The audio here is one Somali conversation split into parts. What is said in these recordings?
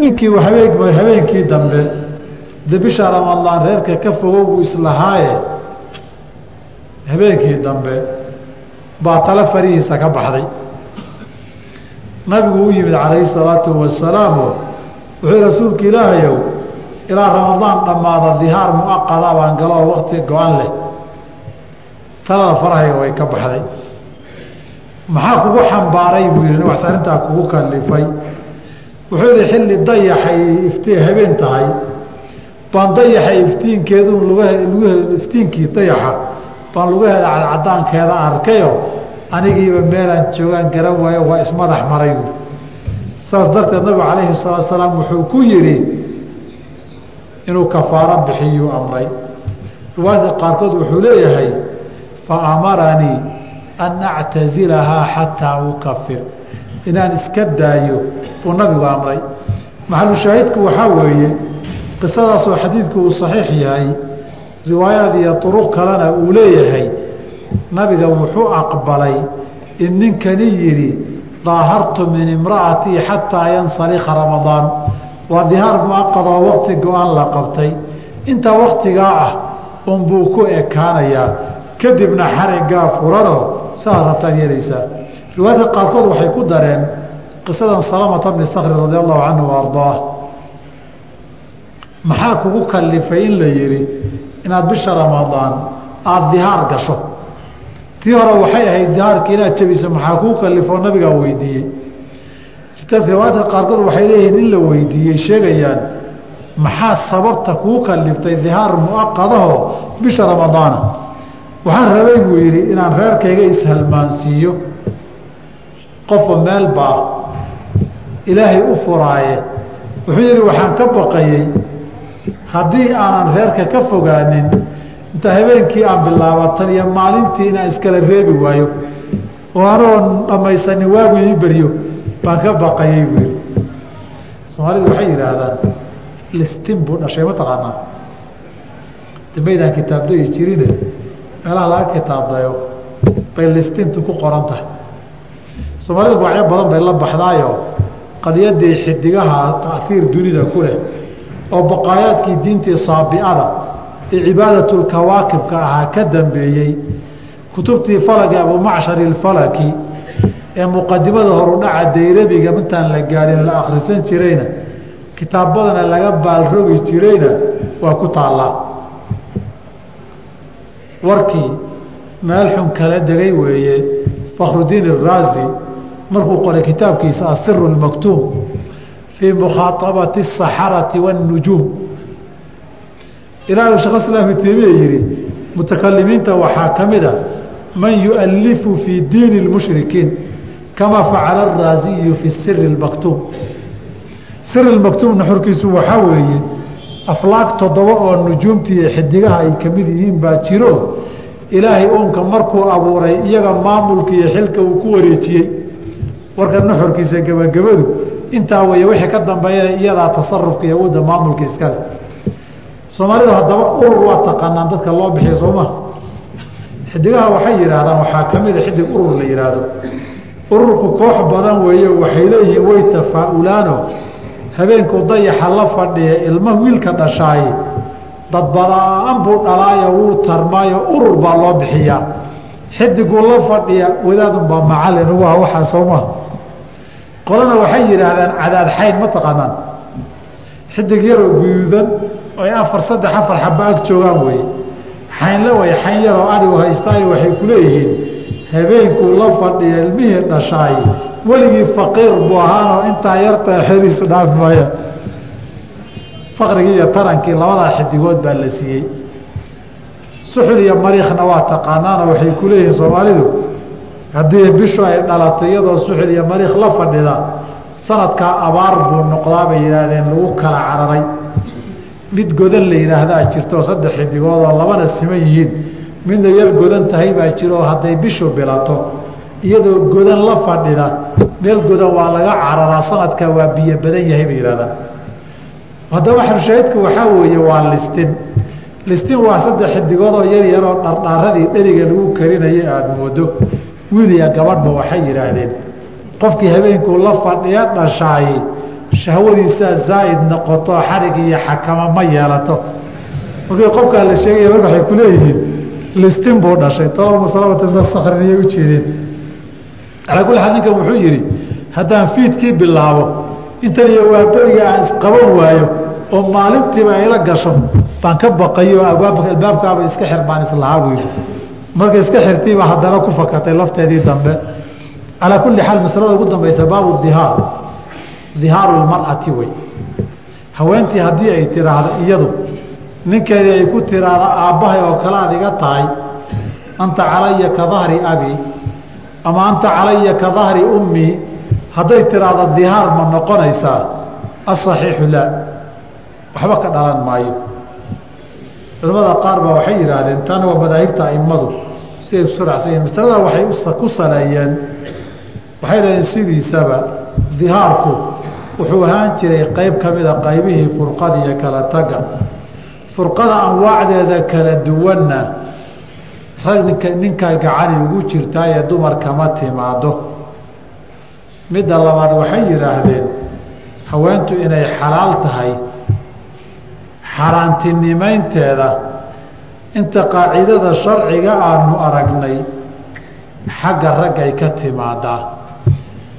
ninkii habeenkii dambe. De bisha ramadaan reerka ka fogowgu islahaaye. Habeenkii dambe baa tala farihiisa ka baxday. Nabigu u yimid calayhi salaatu wasalaamu wuxuu rasuulka ilaahayow ilaa ramadaan dhammaada dihaar muaqada baan galo oo wakti go-an leh. Talada farahayga way ka baxday. Maxaa kugu xambaaray buu yihi wax arrintaa kugu kalifay wuxuu yihi xilli dayaxay ifti habeen tahay. Baan dayaxa iftiinkeedu iftiinkii dayaxa baan lugaheeda cadcadaankeeda arkayo anigiiba meelaan joogaan garan waayo waa ismadax maray saas darteed nabigu calayhi salaatu salaam wuxuu ku yidhi inuu kafaaro bixiyuu amray. Riwaayadka qaarkood wuxuu leeyahay fa amaranii an actazilahaa xataa ukafir inaan iska daayo buu nabigu amray. Maxalushaahidku waxaa weeye qisadaasoo xadiidku uu saxiix yahay riwaayaad iyo duruq kalena uu leeyahay nabiga wuxuu aqbalay in ninkani yidhi daahartu min imra'atii xataa yansalikha ramadaanu waa dihaar muaqadoo wakti go'aan la qabtay. Inta waktigaa ah unbuu ku ekaanayaa. Kadibna xarigaa furanoo saa rabtaad yeelaysaa riwaayadka qaarkood waxay ku dareen qisadan salamata bni sakri radi allahu canhu ardaah. Maxaa kugu kalifay in la yidhi inaad bisha ramadaan aada dihaar gasho. Tii hore waxay ahayd dihaarka inaad jabiso maxaa kuu kalifoo nabigaa weydiiyey. Riwaayadka qaarkood waxay leeyihiin in la weydiiyey sheegayaan maxaa sababta kuu kaliftay dihaar muaqadaho bisha ramadaana waxaan rabay buu yidhi inaan reerkayga ishalmaansiiyo qofba meel baa ilaahay u furaaye wuxuu yidhi waxaan ka baqayey haddii aanan reerka ka fogaanin inta habeenkii aan bilaabatan iyo maalintii inaan iskala reebi waayo oo anoon dhammaysanin waagu ii beryo baan ka baqayey buu yidhi. Soomaalidu waxay yidhaahdaan listin buu dhashay ma taqaanaa? Dambaydaan kitaabdayi jirine meelaha laga kitaabdayo bay listintu ku qoran tahay soomaalidu magacyo badan bay la baxdaayo qadiyadii xidigaha taiir dunida ku leh oo baqaayaadkii diintii saabiada ee cibaadatlkawaakibka ahaa ka dambeeyey. Kutubtii falagi abumacshari falaki ee muqadimada horudhaca dayrabiga intaan la gaadhin la akhrisan jirayna kitaabadana laga baalrogi jirayna waa ku taallaa warkii meel xun kala degay weeye fakhrudiin iraazi markuu qoray kitaabkiisa asiru lmaktuum fii mukhaaabati asaxarati waاnujuum ilaa shekh islaam temiya yihi mutakalimiinta waxaa ka mida man yualifu fii diini اlmushrikiin kama facala araaziyu fi siri اmaktuum siri maktuum nuxurkiisu waxaa weeye aflaaq toddoba oo nujuumtii iyo xidigaha ay ka mid yihiin baa jiro ilaahay uunka markuu abuuray iyaga maamulka iyo xilka uu ku wareejiyey warka nuxurkiisa gebagabadu intaa weeye wixii ka dambeeyana iyadaa tasarufka iyo awoodda maamulka iskale soomaalidu haddaba urur waa taqaanaan dadka loo bixiya sooma xidigaha waxay yidhaahdaan waxaa ka mida xidig urur la yidhaahdo. Ururku koox badan weeye waxay leeyihiin way tafaa-ulaano habeenkuu dayaxa la fadhiya ilma wiilka dhashaay. Dad badaan buu dhalaayo wuu tarmaayo urur baa loo bixiyaa. Xidiguu la fadhiya wadaadunbaa macalin ugu waxaa sooma qolana waxay yidhaahdaan cadaad xayn ma taqaanaan. Xidig yaroo guduudan ay afar saddex afar xaba ag joogaan weye xaynla way xayn yaroo adhigu haystaayo waxay ku leeyihiin habeenkuu la fadhiya ilmihii dhashaay weligii faqiir buu ahaanoo intaa yartaa xeriis dhaafi maaya. Faqrigii iyo tarankii labadaa xidigood baa la siiyey. Suxul iyo mariikhna waa taqaanaanoo waxay ku leeyihiin soomaalidu haddii bishu ay dhalato iyadoo suxul iyo mariikh la fadhida sanadkaa abaar buu noqdaa bay yidhaahdeen lagu kala cararay. Mid godan la yidhaahdaa jirto saddex xidigood oo labana siman yihiin. Midna yar godan tahay baa jiro oo hadday bishu bilato. Iyadoo godan la fadhida meel godan waa laga cararaa sanadkaa waa biyo badan yahay bay yidhahdaan haddaba xarshaahidku waxaa weeye waa listin. Listin waa saddex xidigoodoo yar yaroo dhardhaaradii dheriga lagu karinaya aada moodo wiil iyo gabadhba waxay yidhaahdeen qofkii habeenkuu la fadhiya dhashaay shahwadiisaa zaa'id noqoto xarig iyo xakama ma yeelato. Markii qofkaa la sheegaya marka waxay ku leeyihiin listin buu dhashay talaba salamata min asakrin iyay ujeedeen calaa kulli xaal ninkan wuxuu yidhi haddaan fiidkii bilaabo intan iyo waa beriga aan isqaban waayo oo maalintiiba ayla gasho baan ka baqayo albaabkaaba iska xir baan islahaa buu yidhi marka iska xirtiiba haddana ku fakatay lafteedii dambe. Calaa kulli xaal masalada ugu dambaysa baabu dihaar. Dihaaru lmar'ati wey. Haweentii haddii ay tiraahdo iyadu ninkeedii ay ku tiraahdo aabbahay oo kale aad iga tahay anta calaya ka dahri abi ama anta calaya ka dahri ummii hadday tiraahdo dihaar ma noqonaysaa? Asaxiixu laa. Waxba ka dhalan maayo culamada qaar baa waxay yidhaahdeen taana waa madaahibta aimadu siday suracsan yihiin masalada waxay ku saleeyeen waxay dhahdeen sidiisaba dihaarku wuxuu ahaan jiray qeyb ka mida qaybihii furqada iyo kala taga. Furqada anwaacdeeda kala duwanna rag ninka gacani ugu jirtaa ee dumar kama timaado. Midda labaad waxay yidhaahdeen haweentu inay xalaal tahay xaaraantinimaynteeda inta qaacidada sharciga aanu aragnay xagga raggay ka timaadaa.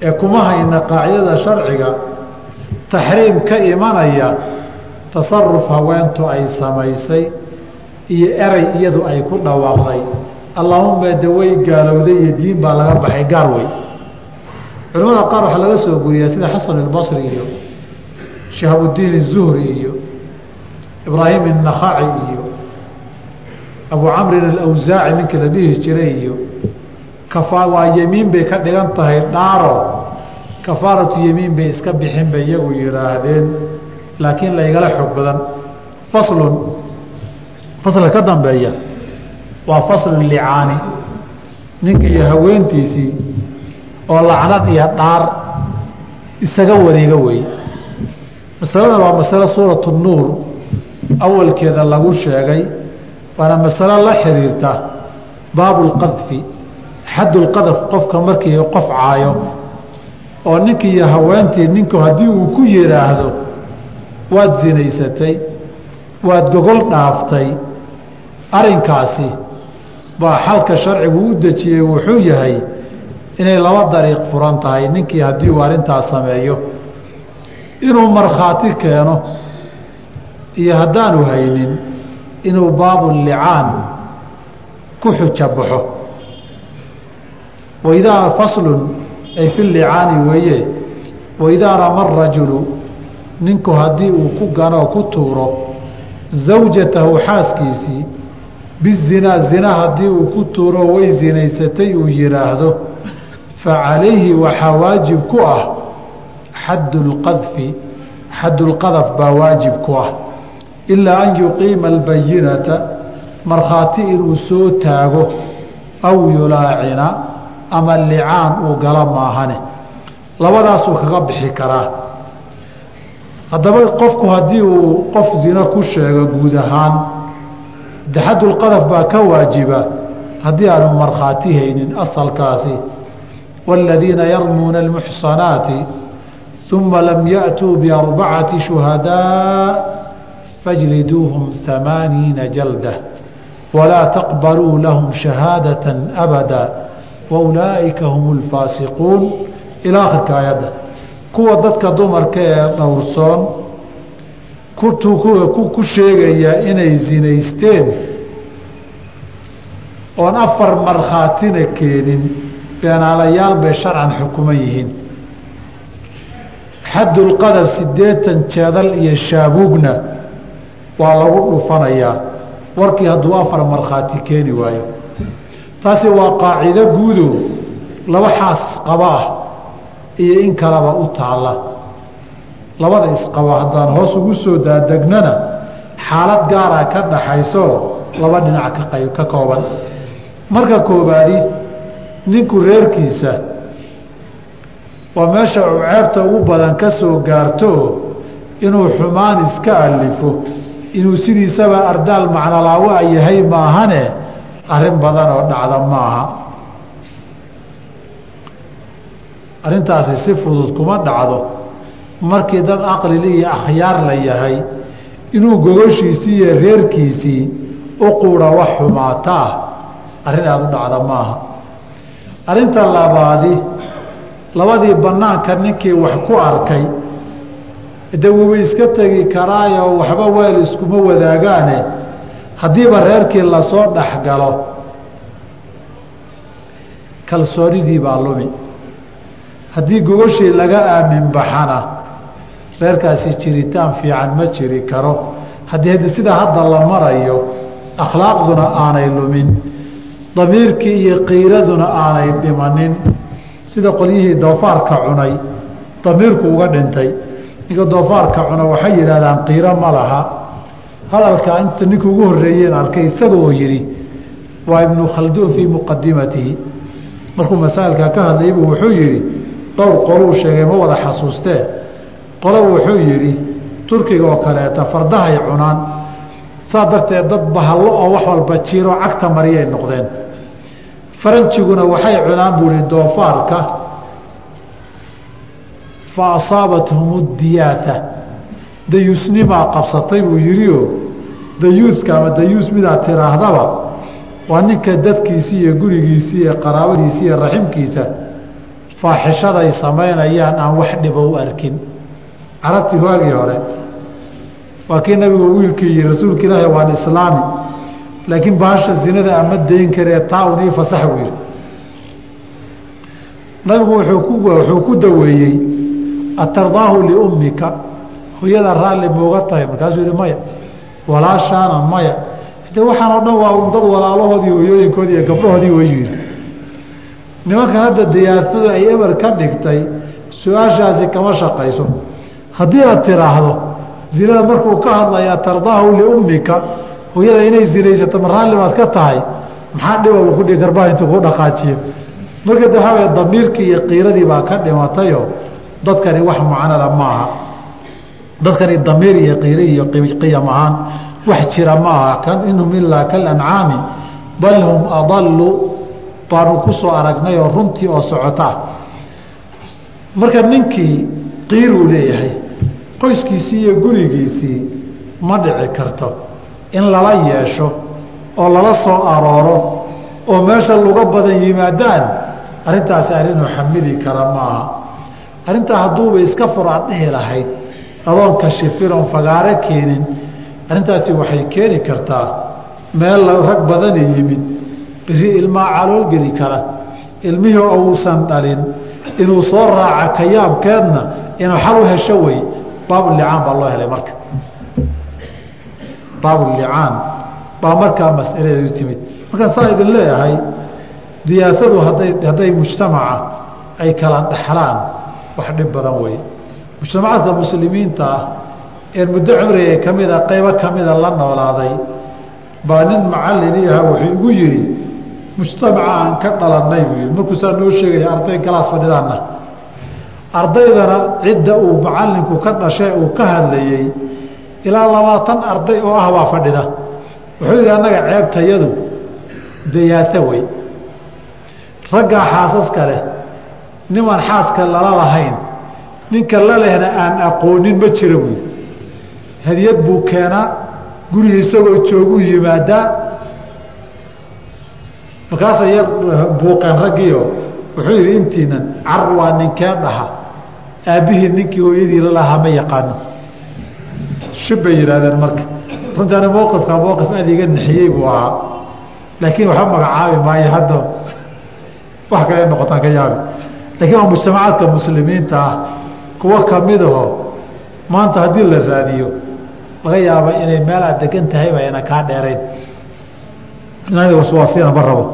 Ee kuma hayna qaacidada sharciga taxriim ka imanaya tasaruf haweentu ay samaysay iyo eray iyadu ay ku dhawaaqday. Allaahuma dawey gaalowday iyo diin baa laga baxay gaal wey culamada qaar waxaa laga soo guriyaa sida xasan albasri iyo shahabudiin izuhri iyo ibraahim innakhaci iyo abu camrin alawsaaci ninkii la dhihi jiray iyo kaaa waa yemiin bay ka dhigan tahay dhaaro. Kafaaratu yemiin bay iska bixin bay iyagu yidhaahdeen laakiin la ygala xoog badan. Faslun faslka ka dambeeya waa fasl licaani ninka iyo haweentiisii oo lacnad iyo dhaar isaga wareega weeye. Masaladan waa masale suuratu nuur awalkeeda lagu sheegay waana masalo la xiriirta baabu lqadfi xaddulqadaf qofka markii qof caayo oo ninkii iyo haweentii ninku haddii uu ku yidhaahdo waad sinaysatay waad gogol dhaaftay arrinkaasi baa xalka sharcigu u dejiyey wuxuu yahay inay laba dariiq furan tahay ninkii haddii uu arrintaas sameeyo inuu markhaati keeno iyo haddaanu haynin inuu baabu licaan ku xuja baxo. Waidaa faslun ay fi licaani weeye waidaa rama rajulu ninku haddii uu ku ganoo ku tuuro zawjatahu xaaskiisii bizinaa zina haddii uu ku tuuro way zinaysatay uu yidhaahdo fa calayhi waxaa waajib ku ah xaddu lqadfi xaddulqadaf baa waajib ku ah ilaa an yuqiima albayinata markhaati inuu soo taago aw yulaacina ama licaan uu gala maahane. Labadaasuu kaga bixi karaa. Haddaba qofku haddii uu qof zino ku sheego guud ahaan de xaddulqadaf baa ka waajiba haddii aanu markhaati haynin asalkaasi. Waaladiina yarmuuna almuxsanaati uma lam ya'tuu biarbacati shuhadaa fajliduuhum amaaniina jalda walaa taqbaluu lahum shahaadata abada waulaa'ika hum lfaasiquun ilaa akhirka aayadda kuwa dadka dumarka ee dhowrsoon ku sheegaya inay zinaysteen oon afar markhaatina keenin beenaalayaal bay sharcan xukuman yihiin xaddulqadaf siddeetan jeedal iyo shaabuugna waa lagu dhufanayaa. Warkii hadduu afar markhaati keeni waayo. Taasi waa qaacido guudo laba xaas qaba ah iyo in kaleba u taalla. Labada isqaba haddaan hoos ugu soo daadegnana xaalad gaara ka dhaxayso laba dhinac ka kooban. Marka koobaadi ninku reerkiisa waa meesha ceebta ugu badan ka soo gaarto inuu xumaan iska alifo inuu sidiisaba ardaal macnolaawa yahay maahane arrin badan oo dhacda maaha. Arrintaasi si fudud kuma dhacdo. Markii dad aqlili iyo akhyaar la yahay inuu gogoshiisii iyo reerkiisii u quudha wax xumaata ah arrin aada u dhacda maaha. Arrinta labaadi labadii bannaanka ninkii wax ku arkay de wuuba iska tegi karaayoo waxba weel iskuma wadaagaane haddiiba reerkii la soo dhex galo kalsoonidii baa lumi. Haddii gogoshii laga aamin baxana reerkaasi jiritaan fiican ma jiri karo. Haddii hadi sida hadda la marayo akhlaaqduna aanay lumin damiirkii iyo qiiraduna aanay dhimanin. Sida qolyihii doofaarka cunay damiirku uga dhintay ninka doofaarka cuna waxay yidhahdaan qiiro ma laha. Hadalkaa inta ninka ugu horreeyeen arkay isaga oo yidhi waa ibnu khalduun fii muqadimatihi markuu masaa'ilka ka hadlaybu wuxuu yidhi dhowr qoluu sheegay ma wada xasuustee qolo wuxuu yidhi turkiga oo kaleeta fardahay cunaan saa darteed dad bahallo oo wax walba jiiro cagta mariyay noqdeen. Faranjiguna waxay cunaan buu ihi doofaarka fa asaabathum diyaata dayuusnimaa qabsatay buu yidhioo dayuuska ama dayuus midaad tiraahdaba waa ninka dadkiisii iyo gurigiisii iyo qaraabadiisii iyo raximkiisa faaxishaday samaynayaan aan wax dhibo u arkin. Carabtii waagii hore waa kii nabigu wiilkii yihi rasuulka ilaahi waan islaami laakiin bahasha zinada ama dayn karee taa un ii fasax buu yihi nabigu wuxuu ku daweeyey atardaahu liummika hooyada raalli mauga tahay markaasuu yihi maya walaashaana maya. De waxaan dhan waa un dad walaalahoodii hooyooyinkoodii iyo gabdhahoodii wayu yihi nimankan hadda diyaaradu ay eber ka dhigtay su'aashaasi kama shaqayso. Haddii aad tiraahdo zinada markuu ka hadlaya tardaahu liummika hooyada inay zinaysato ma raalli baad ka tahay? Maxaa dhiba garbaha intuu ku dhaqaajiyo? Marka de waxaa damiirkii iyo qiiradii baa ka dhimatayo dadkani wax macnala maaha. Dadkani damiir iyo qiiri iyo qiyam ahaan wax jira ma aha inhum ilaa kalancaami bal hum adalu baanu ku soo aragnay oo runtii oo socotaa marka ninkii qiiruu leeyahay qoyskiisii iyo gurigiisii ma dhici karto in lala yeesho oo lala soo arooro oo meesha luga badan yimaadaan. Arrintaasi arrinuu xamili kara maaha arrintaa hadduuba iska fur aad dhihi lahayd adoon kashifiron fagaare keenin arrintaasi waxay keeni kartaa meel rag badani yimid biri ilmaa calool geli kara ilmihii uusan dhalin inuu soo raaca kayaabkeedna inuu xal u hesho wey. Baabulicaan baa loo helay marka. Baabulicaan baa markaa masaladeedu timid. Markaan saa idin leeyahay diyaasadu hadday hadday mujtamaca ay kala dhexlaan wax dhib badan wey. Mujtamacaadka muslimiinta ah een muddo cumriga kamida qaybo kamida la noolaaday baa nin macaliniyaha wuxuu igu yidhi mujtamaca aan ka dhalanay buu yidhi. Markuusaa noo sheegaya arday galaas fadhidaana ardaydana cidda uu macalinku ka dhashay uu ka hadlayey ilaa labaatan arday oo ah baa fadhida. Wuxuu yidhi annaga ceebtayadu dayaato wey. Raggaa xaasaska leh nimaan xaaska lala lahayn ninka la lehna aan aqoonin ma jira buui hadiyad buu keenaa guriga isagoo joogu yimaadaa markaasa yar buuqeen raggiio wuxuu yidhi intiinan car waa ninkee dhaha. Aabbihii ninkii hooyadii la ma yaqaano. Shib bay marka. Runtaani mowqifka mowqif aad iga nixiyey buu ahaa. Laakiin waxba magacaabi maayo hadda. Wax kale noqotaan ka yaabi lakiin waa mujtamacaadka muslimiinta ah kuwo kamidaho maanta haddii la raadiyo laga yaaba inay meel aad degan tahayba ayna kaa dheerayn inaan waswaasina ma rabo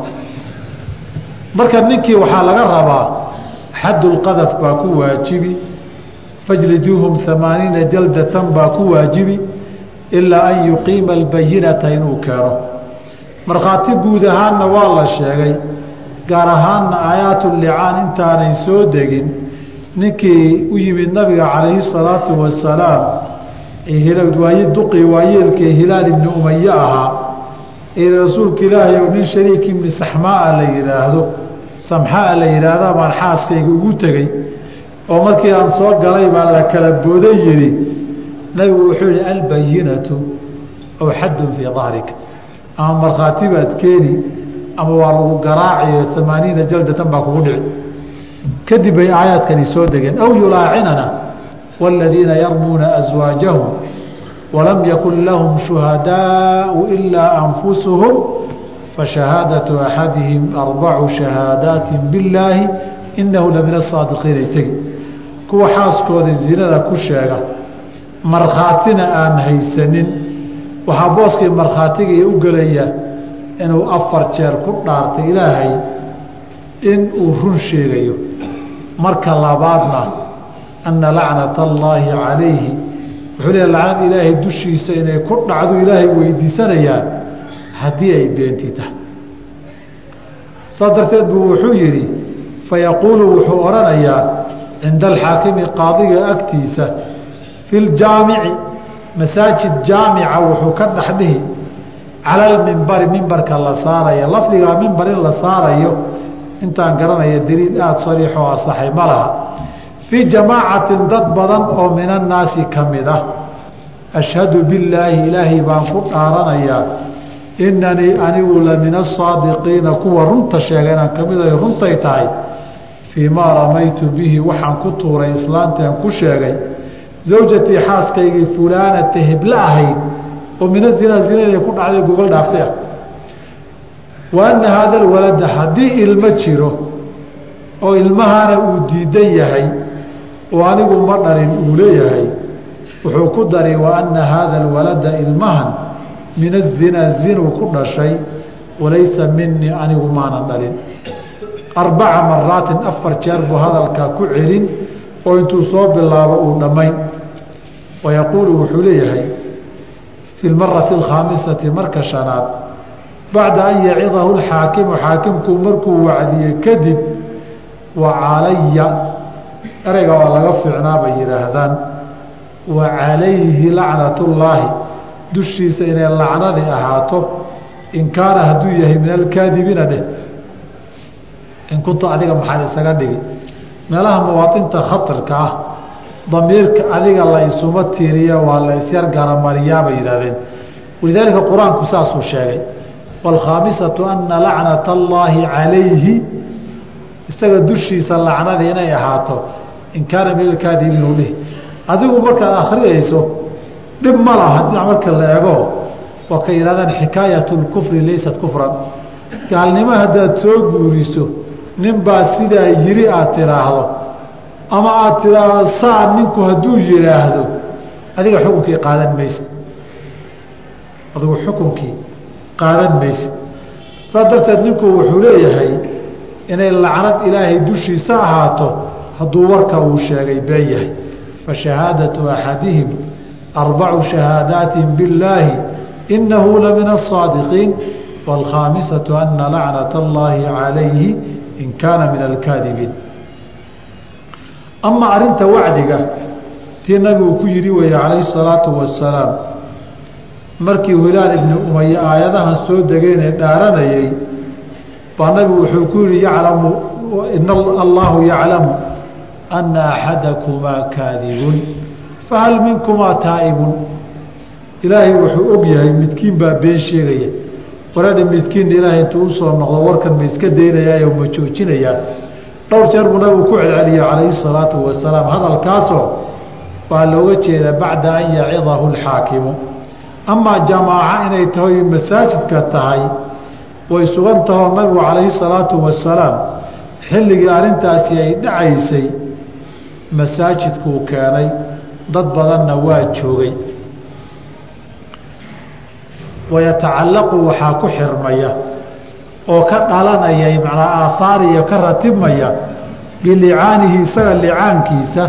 marka ninkii waxaa laga rabaa xadulqadaf baa ku waajibi fajliduuhum amaaniina jaldatan baa ku waajibi ilaa an yuqiima albayinata inuu keeno markhaati guud ahaanna waa la sheegay gaar ahaanna aayaatulicaan intaanay soo degin ninkii u yimid nabiga calayhi salaatu wasalaam waay duqii waayeelkii hilaal ibni umaye ahaa ee rasuulka ilaahay nin shariik ibni saxmaa la yidhaahdo samxaa la yidhaahda baan xaaskayga ugu tegey oo markii aan soo galay baa la kala booda yidhi nabigu wuxuu yihi albayinatu aw xaddun fii dahrika ama markhaati baad keeni ama waa lagu garaaciyo amaaniina jaldatan baa kugu dhici. Kadib bay aayaadkani soo degeen. Aw yulaacinana wاladiina yarmuuna aswaajahum walam yakun lahum shuhadaau ilaa anfusuhum fashahaadaةu axadihim arbacu shahaadaati billaahi inahu la min asaadiqiina tegi. Kuwa xaaskooda zinada ku sheega markhaatina aan haysanin. Waxaa booskii markhaatigii u gelaya inuu afar jeer ku dhaartay ilaahay in uu run sheegayo. Marka labaadna anna lacnata allaahi calayhi. Wuxuu leeya lacnad ilaahay dushiisa inay ku dhacdo ilaahay weydiisanayaa haddii ay beenti tahay. Saas darteed buu wuxuu yidhi fayaquulu wuxuu odhanayaa cinda alxaakimi qaadiga agtiisa fi ljaamici masaajid jaamica wuxuu ka dhexdhihi cala almimbari mimbarka la saaraya lafdigaa mimbar in la saarayo intaan garanaya daliil aada sariixoo asaxay ma laha. Fii jamaacatin dad badan oo min annaasi ka mid ah ashhadu billaahi ilaahay baan ku dhaaranayaa inanii anigu la min asaadiqiina kuwa runta sheega inaan ka mid ay runtay tahay fii maa ramaytu bihi waxaan ku tuuray islaantaan ku sheegay zawjatii xaaskaygii fulaanata hebla ahayd oo mina zinaa zina inay ku dhacday gogol dhaaftay ah. Wa anna haada alwalada haddii ilmo jiro oo ilmahana uu diidan yahay oo anigu ma dhalin uu leeyahay wuxuu ku dari wa anna haada alwalada ilmahan min azinaa zinuu ku dhashay walaysa minii anigu maanan dhalin. Arbaca maraatin afar jeer buu hadalkaa ku celin oo intuu soo bilaabo uu dhammayn. Wayaquulu wuxuu leeyahay fi lmarati alkhaamisati marka shanaad bacda an yacidahu lxaakimu xaakimku markuu wacdiye kadib wa calaya ereyga waa laga fiicnaa bay yidhaahdaan wa calayhi lacnatullaahi dushiisa inay lacnadii ahaato in kaana hadduu yahay min alkaadibiina dheh in kunta adiga maxaad isaga dhigi meelaha muwaainta khatarka ah damiirka adiga la isuma tiiriya waa la isyar garamariyaa bay yidhahdeen walidaalika qur'aanku saasuu sheegay waalkhaamisatu anna lacnata allaahi calayhi. Isaga dushiisa lacnadii inay ahaato in kaana min alkaadibiin u dhih adigu markaad akhriyayso dhib ma laha dhinac marka la eego. Waa ka yidhahdaan xikaayat lkufri laysat kufran. Gaalnimo haddaad soo guuriso ninbaa sidaa yiri aad tidhaahdo ama aad tidhaahdo saa ninku hadduu yidhaahdo adiga xukunkii qaadan maysid adigu xukunkii qaadan maysid saas darteed ninku wuxuu leeyahay inay lacnad ilaahay dushiisa ahaato hadduu warka uu sheegay been yahay. Fa shahaadatu axadihim arbacu shahaadaati billaahi inahu la min asaadiqiin waalkhaamisatu ana lacnata allaahi calayhi in kaana min alkaadibiin ama arinta wacdiga tii nabigu ku yidhi weeye calayhi salaatu wasalaam markii hilaal ibni umaya aayadahan soo degeenee dhaaranayay baa nabigu wuxuu ku yihi yaclamu in allahu yaclamu ana axadakumaa kaadibun. Fahal minkumaa taa'ibun? Ilaahay wuxuu og yahay midkiin baa been sheegaya. Waradhi midkiinna ilaahay intuu u soo noqdo warkan ma iska daynayaayo ma joojinayaa dhowr jeer buu nabigu ku celceliyey calayhi salaatu wasalaam. Hadalkaasoo waa looga jeeda bacda an yacidahu lxaakimu amaa jamaaca inay tahay masaajidka tahay way sugan tahoo nabigu calayhi salaatu wasalaam xilligii arrintaasi ay dhacaysay masaajidkuu keenay. Dad badanna waa joogay. Wayatacallaqu waxaa ku xirmaya oo ka dhalanaya macnaa aathaariya ka ratibmaya bilicaanihi isaga licaankiisa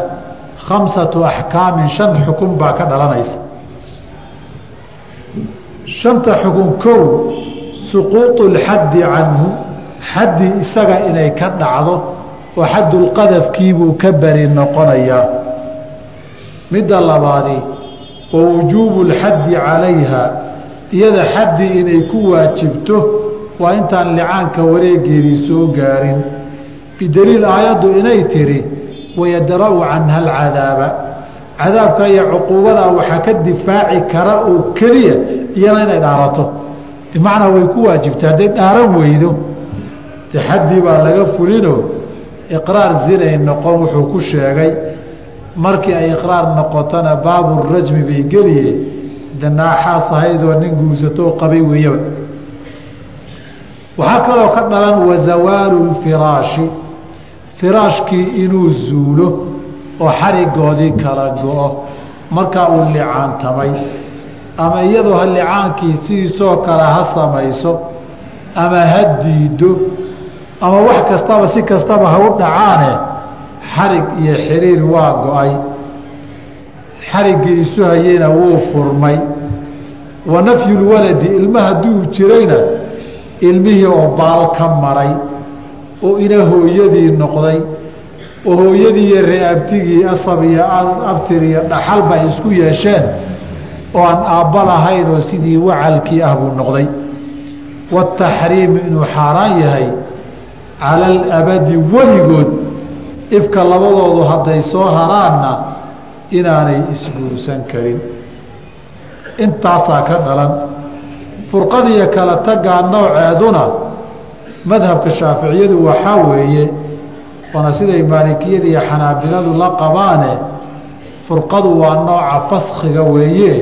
khamsatu axkaamin shan xukun baa ka dhalanaysa shanta xukun kow suquuطu اlxaddi canhu xaddi isaga inay ka dhacdo oo xaddulqadafkiibuu ka beri noqonayaa midda labaadi wa wujuubu اlxaddi calayha iyada xaddi inay ku waajibto waa intaan licaanka wareegeedii soo gaarin. Bidaliil aayaddu inay tidhi wayadra'u canha alcadaaba. Cadaabka iyo cuquubada waxaa ka difaaci kara oo keliya iyana inay dhaarato. Bimacnaa way ku waajibtay hadday dhaaran weydo. De xaddii baa laga fulinoo iqraar zinay noqon wuxuu ku sheegay. Markii ay iqraar noqotona baabu rajmi bay geliye. De naaxaas ahaydoo nin guursatoo qabay weeyaba waxaa kaloo ka dhalan wazawaalu lfiraashi. Firaashkii inuu zuulo oo xarigoodii kala go-o markaa uu licaantamay ama iyadoo ha licaankii sidiisoo kale ha samayso ama ha diido ama wax kastaba si kastaba ha u dhacaane xarig iyo xiriir waa go'ay. Xariggii isu hayeyna wuu furmay. Wa nafyulwaladi ilma hadduu jirayna ilmihii oo baal ka maray oo ina hooyadii noqday oo hooyadii iyo reeabtigii asab iyo abtir iyo dhaxalba ay isku yeesheen oo aan aabba lahayn oo sidii wacalkii ah buu noqday. Wataxriimu inuu xaaraan yahay cala alabadi weligood ifka labadoodu hadday soo haraanna inaanay isguursan karin. Intaasaa ka dhalan furqadiiyo kala tagaa nooceeduna madhabka shaaficiyadu waxaa weeye waana siday maalikiyada iyo xanaabiladu la qabaane furqadu waa nooca faskhiga weeye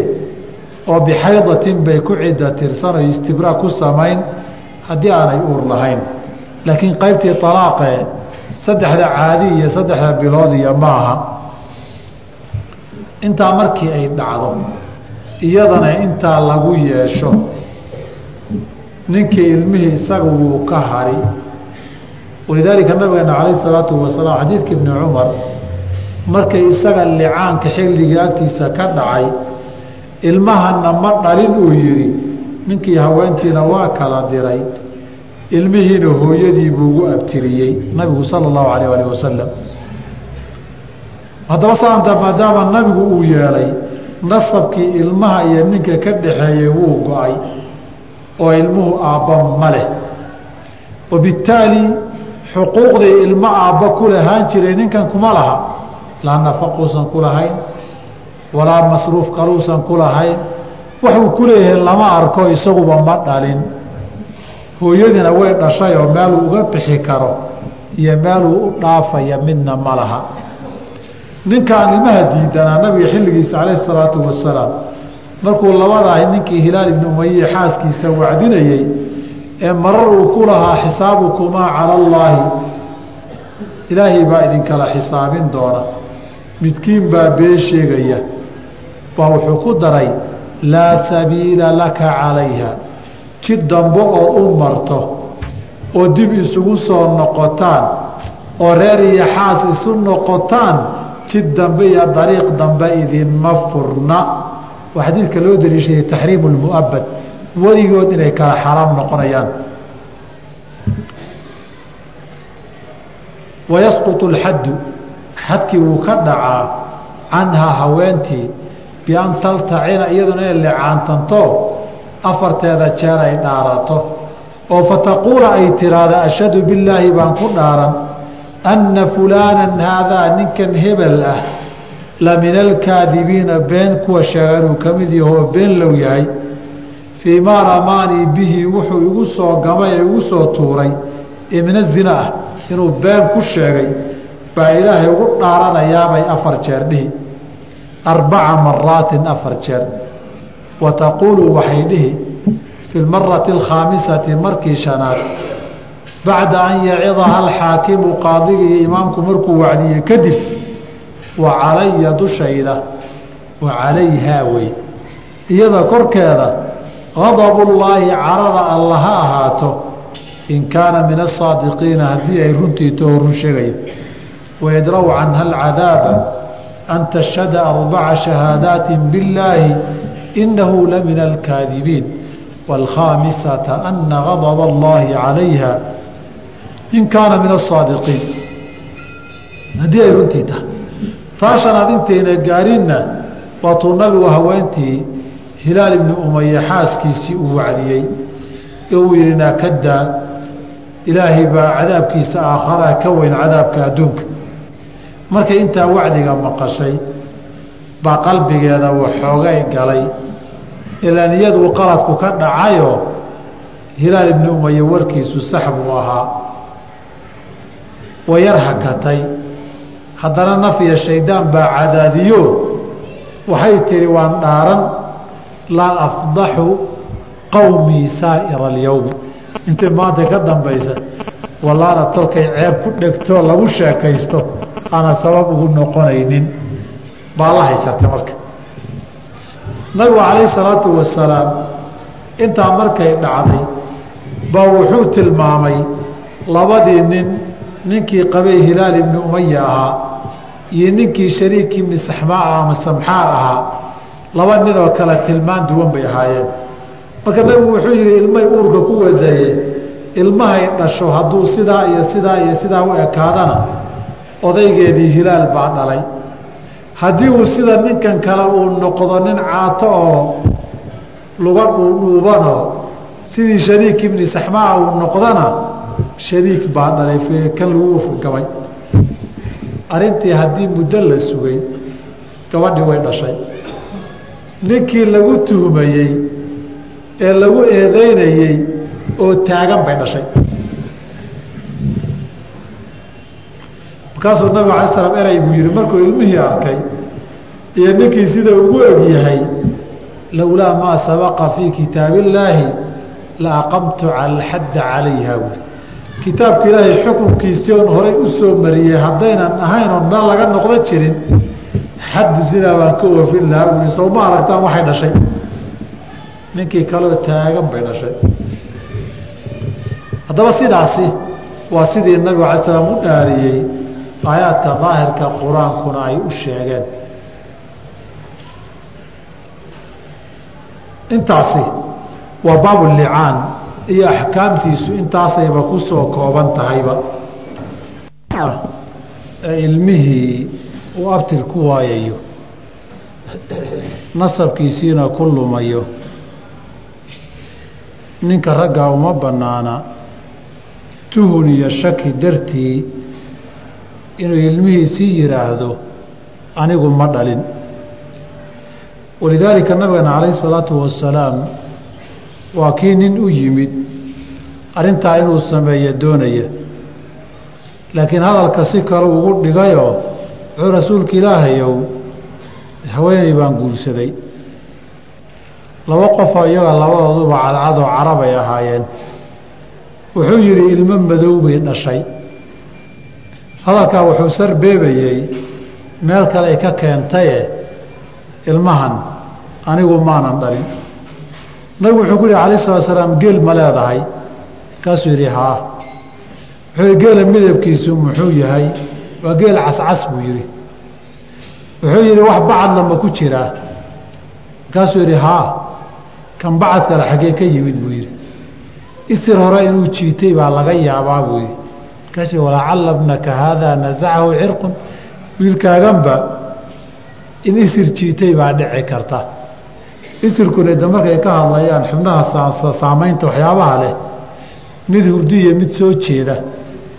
oo bixaydatin bay ku cidda tirsan oo istibraa ku samayn haddii aanay uur lahayn. Laakiin qaybtii alaaqee saddexda caadi iyo saddexda bilood iyo maaha. Intaa markii ay dhacdo iyadana intaa lagu yeesho ninkii ilmihii isaga wuu ka hari walidaalika nabigeena calayh salaatu wasalaam xadiidka ibni cumar markay isaga licaanka xilligii agtiisa ka dhacay ilmahana ma dhalin uu yidhi ninkii haweentiina waa kala diray ilmihiina hooyadii buu ugu abtiriyey nabigu sala allahu alayh alih wasalam haddaba saanta maadaama nabigu uu yeelay nasabkii ilmaha iyo ninka ka dhaxeeyey wuu go'ay oo ilmuhu aabba ma leh. Wabittaali xuquuqdii ilmo aabba ku lahaan jiray ninkan kuma laha laa nafaquusan ku lahayn walaa masruuf kaluusan ku lahayn. Waxuu ku leeyahay lama arko isaguba ma dhalin. Hooyadina way dhashay oo meeluu uga bixi karo iyo meeluu u dhaafaya midna ma laha. Ninkaan ilmaha diidanaa nabiga xilligiisa calayhi salaatu wasalaam markuu labadaah ninkii hilaal ibni umaye xaaskiisa wacdinayey ee marar uu ku lahaa xisaabukumaa cala allaahi ilaahay baa idinkala xisaabin doona. Midkiin baa been sheegaya baa wuxuu ku daray laa sabiila laka calayha. Jid dambe ood u marto oo dib isugu soo noqotaan oo reer iyo xaas isu noqotaan jid dambe iyo dariiq dambe idinma furna oo xadiidka loo daliishayay taxriimu lmu'abad weligood inay kala xaraam noqonayaan. Wayasqutu alxaddu xadkii wuu ka dhacaa canhaa haweentii bian taltacina iyaduna inay licaantanto afarteeda jeer ay dhaarato. Oo fataquula ay tiraahdo ashhadu billaahi baan ku dhaaran anna fulaanan haadaa ninkan hebel ah la min alkaadibiina been kuwa sheega inuu ka mid yaho oo been low yahay fii maa ramaanii bihi wuxuu igu soo gamay ee igu soo tuuray ee mina zina ah inuu been ku sheegay baa ilaahay ugu dhaaranayaabay afar jeer dhihi arbaca maraatin afar jeer wa taquulu waxay dhihi fi lmarati alkhaamisati markii shanaad bacda an yacidaha alxaakimu qaadiga iyo imaamku markuu wacdiye kadib wa calaya dushayda wa calayhaa wey. Iyada korkeeda gadabullaahi carada alla ha ahaato in kaana min asaadiqiina haddii ay runtii taho run sheegaya. Wayadraw canha alcadaaba an tashhada arbaca shahaadaati billaahi inahu la min alkaadibiin. Wاlkhaamisata ana gadaba allahi calayha in kaana min asaadiqiin haddii ay runtii tahay taa shanaad intayna gaarinna waatuu nabigu haweentii hilaal ibni umaye xaaskiisii uu wacdiyey ee uu yihi naakadaa ilaahay baa cadaabkiisa aakharaa ka weyn cadaabka adduunka. Markay intaa wacdiga maqashay baa qalbigeeda waxoogay galay ilaan iyaduu qaladku ka dhacayoo hilaal ibni umaye warkiisu sax buu ahaa wayar hakatay haddana naf iyo shaydaan baa cadaadiyo. Waxay tihi waan dhaaran laa afdaxu qowmii saa'ira alyowmi intay maanta ka dambaysa wallaana tolkay ceeb ku dhegtoo lagu sheekaysto aana sabab ugu noqonaynin. Baa la haysartay marka. Nabigu calayhi salaatu wasalaam intaa markay dhacday baa wuxuu tilmaamay labadii nin ninkii qabay hilaal ibni umaya ahaa iyo ninkii shariik ibni saxmaa ama samxaar ahaa laba nin oo kale tilmaan duwan bay ahaayeen. Marka nabigu wuxuu yihi ilmay uurka ku wadaye ilmahay dhasho hadduu sidaa iyo sidaa iyo sidaa u ekaadana odaygeedii hilaal baa dhalay. Haddii uu sida ninkan kale uu noqdo nin caato oo luga dhuudhuubanoo sidii shariik ibni saxmaa uu noqdana shariik baa dhalay kan lagu ufgabay arrintii haddii muddo la sugay gabadhii way dhashay. Ninkii lagu tuhmayey ee lagu eedeynayey oo taagan bay dhashay. Markaasuu nabig alay slam erey buu yihi markuu ilmihii arkay iyo ninkii sida ugu egyahay lowlaa maa sabaqa fii kitaabi illaahi la aqamtu alxadda calayha buuri kitaabka ilaahay xukunkiisii oon horay u soo mariyey haddaynan ahayn oon meel laga noqdo jirin xaddu sidaa baan ka oofin lahaa. Buuri soo ma aragtaan waxay dhashay? Ninkii kaleo taagan bay dhashay. Haddaba sidaasi waa sidii nabigu alay slam u dhaariyey aayaadka daahirka qur'aankuna ay u sheegeen. Intaasi waa baabulicaan iyo axkaamtiisu intaasayba ku soo kooban tahayba. Ee ilmihii uu abtir ku waayayo nasabkiisiina ku lumayo ninka raggaa uma bannaana tuhun iyo shaki dartii inuu ilmihiisii yidhaahdo anigu ma dhalin. Walidaalika nabigana calayhi salaatu wasalaam waa kii nin u yimid. Arrintaa inuu sameeyo doonaya laakiin hadalka si kale ugu dhigayoo wuxuu rasuulka ilaahayow haweeney baan guursaday. Laba qofoo iyaga labadooduba cadcadoo carabay ahaayeen. Wuxuu yidhi ilmo madow bay dhashay. Hadalkaa wuxuu sarbeebayey meel kale ay ka keentaye ilmahan anigu maanan dhalin nabigu wuxuu ku yihi alayh salatu salaam geel ma leedahay. Kaasuu yidhi haa. Wuxuu yihi geela midabkiisu muxuu yahay. Waa geel cascas buu yidhi. Wuxuu yidhi wax bacadla ma ku jiraa markaasuu yidhi haa. Kan bacad kale xaggee ka yimid buu yidhi. Isir hore inuu jiitay baa laga yaabaa buu yidhi. Markaasuu walacalla bnaka haadaa nasacahu cirqun. Wiilkaaganba in isir jiitay baa dhici karta isirkuna de markay ka hadlayaan xubnaha saamaynta waxyaabaha leh mid hurdiya mid soo jeeda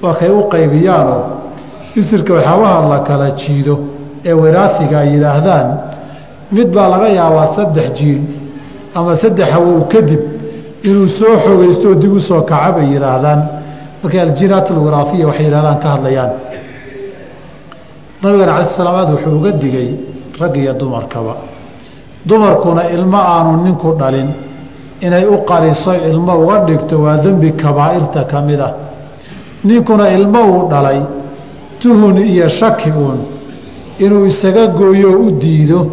waa kay u qaybiyaanoo isirka waxyaabaha la kala jiido ee waraasiga ay yidhaahdaan mid baa laga yaabaa saddex jiil ama saddex hawow kadib inuu soo xogaysto oo dib u soo kaca bay yidhaahdaan. Markay aljinaat alwaraaiya waxay yidhahdaan ka hadlayaan. Nabigana cala salaamaad wuxuu uga digay rag iyo dumarkaba dumarkuna ilmo aanu ninku dhalin inay u qariso ilmo uga dhigto waa dembi kabaa'irta ka mid ah. Ninkuna ilmo uu dhalay tuhun iyo shaki uun inuu isaga gooyo oo u diido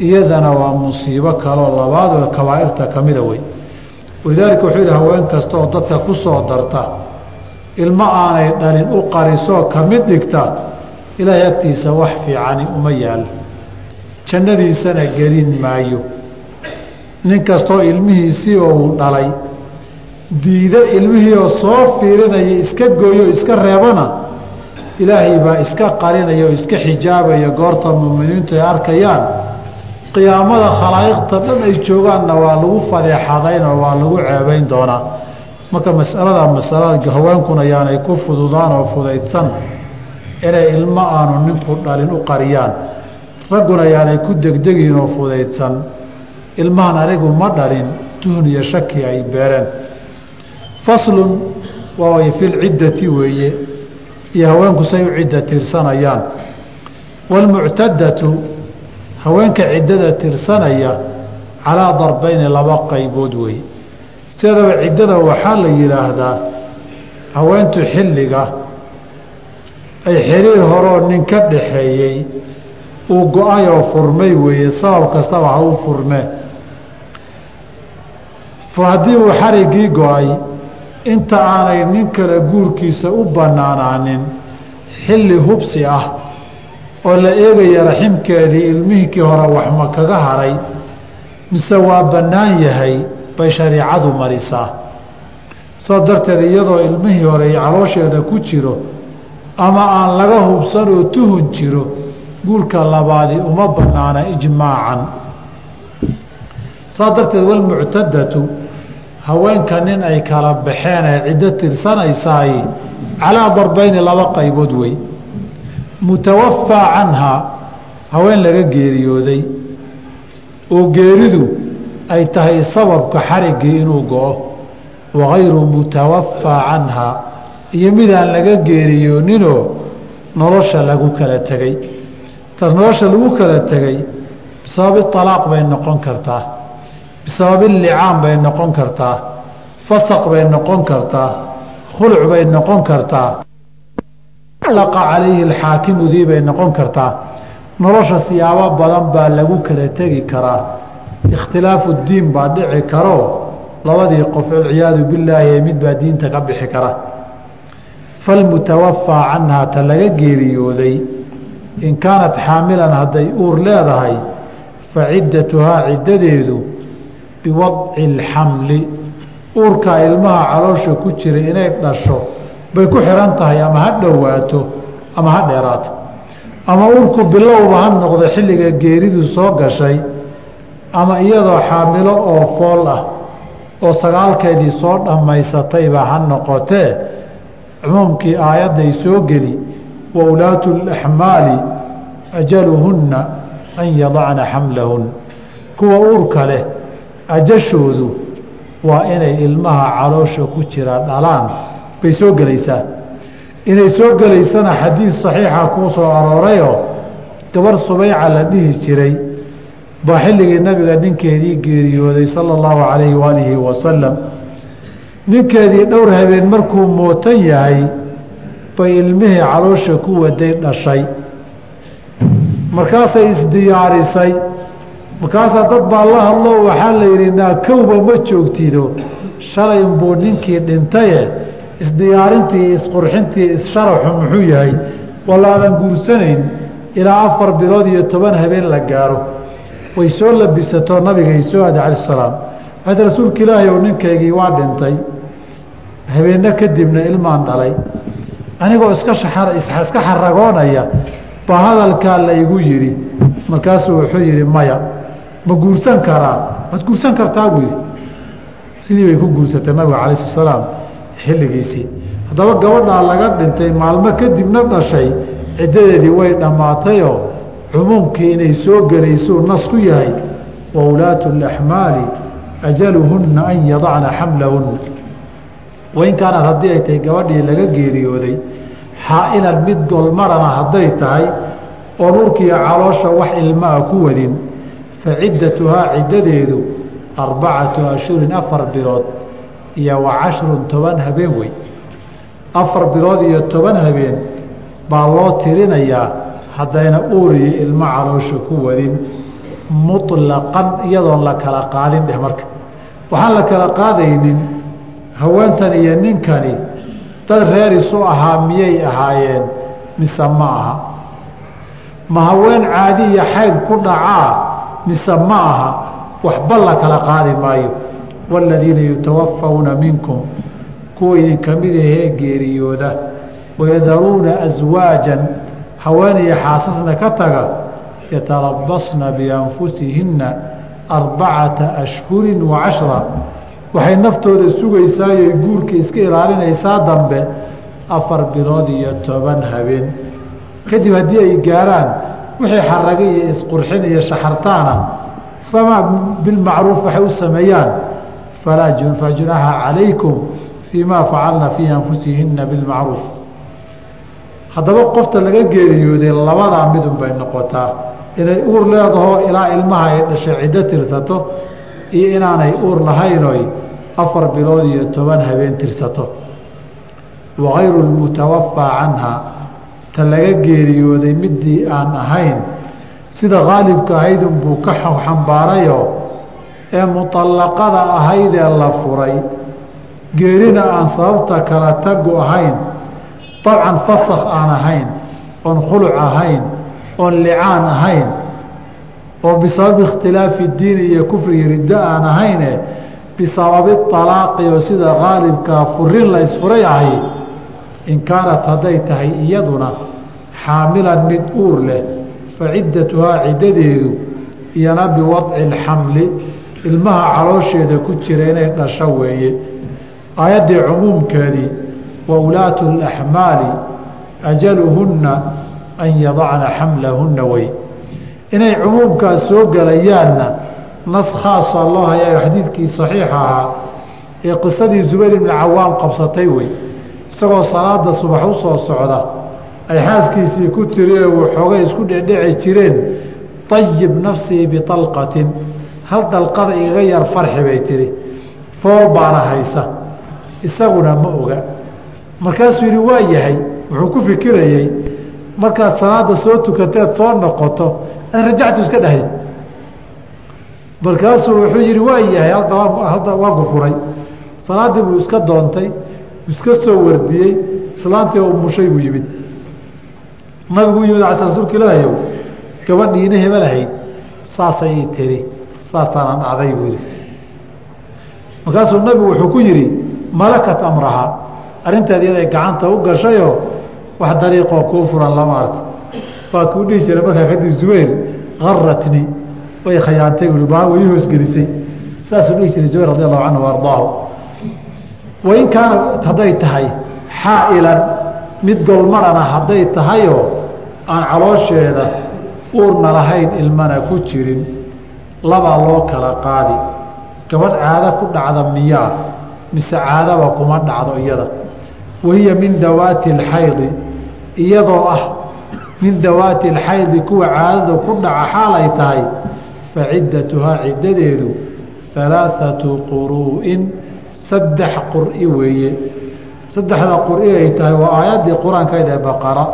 iyadana waa musiibo kaloo labaad oo kabaa'irta ka mida wey. Walidaalika wuxuu yidhi haween kasta oo dadka ku soo darta ilmo aanay dhalin u qarisoo ka mid dhigta ilaahay agtiisa wax fiicani uma yaal jannadiisana gelin maayo. Nin kastoo ilmihiisii oo uu dhalay diida ilmihii oo soo fiirinaya iska gooyo iska reebana ilaahay baa iska qarinaya oo iska xijaabaya goorta muuminiintu ay arkayaan. Qiyaamada khalaa'iqta dhan ay joogaanna waa lagu fadeexadaynoo waa lagu ceebayn doonaa marka masalada masala haweenkuna yaanay ku fududaan oo fudaydsan inay ilmo aanu ninku dhalin u qariyaan ragguna ayaanay ku degdegin oo fudaydsan ilmahan anigu ma dhalin tuhn iyo shaki ay beereen. Faslun waaway filciddati weeye iyo haweenku say u cidda tirsanayaan. Waalmuctadatu haweenka ciddada tirsanaya calaa darbeyni laba qaybood weeye. Sideedaba ciddada waxaa la yidhaahdaa haweentu xilliga ay xiriir horoo nin ka dhaxeeyey uu go'ay oo furmay weeye sabab kastaba ha u furmee haddii uu xariggii go'ay inta aanay nin kale guurkiisa u bannaanaanin xilli hubsi ah oo la eegaya raximkeedii ilmihinkii hore waxma kaga haray mise waa bannaan yahay bay shariicadu marisaa. Saa darteed iyadoo ilmihii hore iyo caloosheeda ku jiro ama aan laga hubsan oo tuhun jiro guurka labaadi uma bannaana ijmaacan. Saa darteed walmuctadatu haweenka nin ay kala baxeen ee ciddo tirsanaysaay calaa darbeyni laba qaybood wey. Mutawafaa canhaa haween laga geeriyooday oo geeridu ay tahay sababka xariggii inuu go-o wagayru mutawafaa canhaa iyo midaan laga geeriyooninoo nolosha lagu kala tegey taas nolosha lagu kala tegey bisababi alaaq bay noqon kartaa bisababi licaan bay noqon kartaa fasaq bay noqon kartaa khuluc bay noqon kartaa laqa calayhi alxaakimudii bay noqon kartaa. Nolosha siyaabo badan baa lagu kala tegi karaa ikhtilaafu diin baa dhici karoo labadii qof walciyaadu billaahi ee mid baa diinta ka bixi kara. Falmutawafaa canhaa ta laga geeriyooday in kaanat xaamilan hadday uur leedahay fa ciddatuhaa ciddadeedu biwadci alxamli uurkaa ilmaha caloosha ku jira inay dhasho bay ku xihan tahay ama ha dhowaato ama ha dheeraato. Ama uurku bilowba ha noqdo xilliga geeridu soo gashay ama iyadoo xaamilo oo fool ah oo sagaalkeedii soo dhammaysatayba ha noqotee cumuumkii aayadday soo geli ulaatu laxmaali ajaluhunna an yadacna xamlahun kuwa uurka leh ajashoodu waa inay ilmaha caloosha ku jira dhalaan bay soo gelaysaa inay soo gelaysana xadiid saxiixa kuu soo aroorayoo gabarh subayca la dhihi jiray baa xilligii nabiga ninkeedii geeriyooday sala allahu calayhi waalihi wasalam ninkeedii dhowr habeen markuu mootan yahay bay ilmihii caloosha ku waday dhashay. Markaasay isdiyaarisay. Markaasaa dad baa la hadlo waxaa la yidhi naakowba ma joogtido. Shalay unbuu ninkii dhintaye isdiyaarintii isqurxintii issharafxu muxuu yahay? Walaadan guursanayn ilaa afar bilood iyo toban habeen la gaaro. Way soo labisatoo nabigay soo aada cala salaam. Waxaad rasuulka ilaahay ou ninkaygii waa dhintay. Habeenno kadibna ilmaan dhalay anigoo iska iska xaragoonaya baa hadalkaa la igu yidhi. Markaasuu wuxuu yidhi maya ma guursan karaa? Waad guursan kartaa buu yidhi. Sidii bay ku guursatay nabiga calayh salaam xilligiisii. Haddaba gabadhaa laga dhintay maalmo kadibna dhashay ciddadeedii way dhammaatayoo cumuumkii inay soo gelaysuu nas ku yahay wa ulaatu alaxmaali ajaluhunna an yadacna xamlahunna wain kaanad haddii ay tahay gabadhii laga geeriyooday xaa'ilan mid golmarana hadday tahay oo dhulkiiyo caloosha wax ilmaa ku wadin fa ciddatuhaa ciddadeedu arbacatu ashhurin afar bilood iyo wa cashrun toban habeen wey. Afar bilood iyo toban habeen baa loo tirinayaa haddayna uuriyo ilmo caloosha ku wadin muطlaqan iyadoon la kala qaadin dheh marka. Waxaan la kala qaadaynin haweentan iyo ninkani dad reer isu ahaa miyay ahaayeen? Mise ma aha. Ma haween caadi iyo xayd ku dhacaa? Mise ma aha. Waxba la kala qaadi maayo. Waaladiina yutawafawna minkum. Kuwa idinka mid ahee geeriyooda. Wayadaruuna aswaajan haweeniyo xaasasna ka taga. Yatarabasna bianfusihinna arbacata ashhurin wa cashra waxay naftooda sugaysaayay guurka iska ilaalinaysaa dambe afar bilood iyo toban habeen. Kadib haddii ay gaaraan wixii xarage iyo isqurxin iyo shaxartaana famaa bilmacruuf waxay u sameeyaan. Falaa junaha calaykum fii ma facalna fii anfusihina bilmacruuf. Haddaba qofta laga geeriyooday labadaa midun bay noqotaa. Inay uur leedaho ilaa ilmaha ay dhashay ciddo tirsato iyo inaanay uur lahaynoy afar bilood iyo toban habeen tirsato. Wagayru lmutawafaa canha. Ta laga geeriyooday midii aan ahayn sida qaalibka ahaydunbuu ka xambaarayo ee muطallaqada ahaydee la furay. Geerina aan sababta kala tagu ahayn dabcan fasakh aan ahayn oon khuluc ahayn oon licaan ahayn oo bisababi ikhtilaafi diini iyo kufrigi riddo aan ahayne bisababi alaaqi oo sida qaalibkaa furin la isfuray ahay in kaanat hadday tahay iyaduna xaamilan mid uur leh fa ciddatuhaa ciddadeedu iyana biwadci alxamli ilmaha caloosheeda ku jira inay dhasho weeye. Aayaddii cumuumkeedii wa ulaatu alaxmaali ajaluhunna an yadacna xamlahunna wey inay cumuumkaas soo gelayaanna nas khaasa loo hayayo xadiidkii saxiixa ahaa ee qisadii zubayr ibni cawaam qabsatay wey isagoo salaada subax u soo socda ay xaaskiisii ku tiri ee waxoogay isku dhedheci jireen ayib nafsii bialqatin hal dalqada igaga yar farxi bay tihi fool baana haysa. Isaguna ma oga. Markaasuu yidhi waa yahay. Wuxuu ku fikirayey markaad salaada soo tukateed soo noqoto an rajactu iska dhahay markaasuu wuxuu yihi waa yahay hadda waa gufuray salaadii buu iska doontay iska soo wardiyey islaantii oo mushay buu yimid. Nabigu u yimid ala rasuulka ilaahayow gabadhiina hebelahayd saasay ii tiri saasaanan dhacday buu yihi markaasuu nabigu wuxuu ku yihi malakat amraha arrinteed iyaday gacanta u gashayoo wax dariiqoo kuu furan lama arko. Waa kuu dhihi jiray markaa kadib zubayr aratni way khayaantay way hoosgelisay. Saasuu dhihi jiray zubayr radi allahu canhu ardaahu. Wain kaanat hadday tahay xaa'ilan mid golmadhana hadday tahayoo aan caloosheeda uurna lahayn ilmana ku jirin labaa loo kala qaadi. Gabadh caado ku dhacda miyaa mise caadaba kuma dhacdo iyada. Wahiya min dawaati alxaydi iyadoo ah min dawaati alxaydi kuwa caadada ku dhaca xaalay tahay faciddatuhaa ciddadeedu halaathatu quruu'in saddex qur'i weeye saddexda qur'i ay tahay waa aayaddii qur'aankayd ee baqara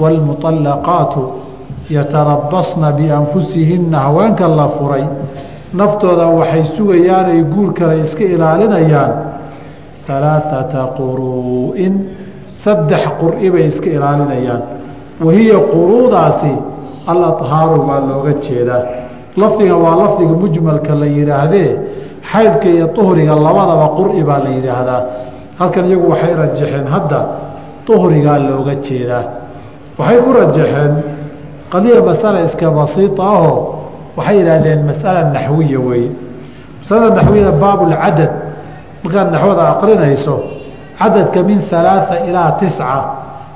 waalmuطallaqaatu yatarabasna bianfusihinna haweenka la furay naftooda waxay sugayaanay guur kale iska ilaalinayaan halaathata quruu'in saddex qur'i bay iska ilaalinayaan wahiya quruudaasi al athaaru baa looga jeedaa lafdiga waa lafdiga mujmalka la yidhaahdee xaydka iyo uhriga labadaba qur'i baa la yidhaahdaa. Halkan iyagu waxay rajaxeen hadda uhrigaa looga jeedaa. Waxay ku rajaxeen qadiya masala iska basiita ahoo waxay yidhaahdeen masala naxwiya weeye. Masalada naxwiyada baabulcadad markaad naxwada aqrinayso cadadka min alaaa ilaa tisca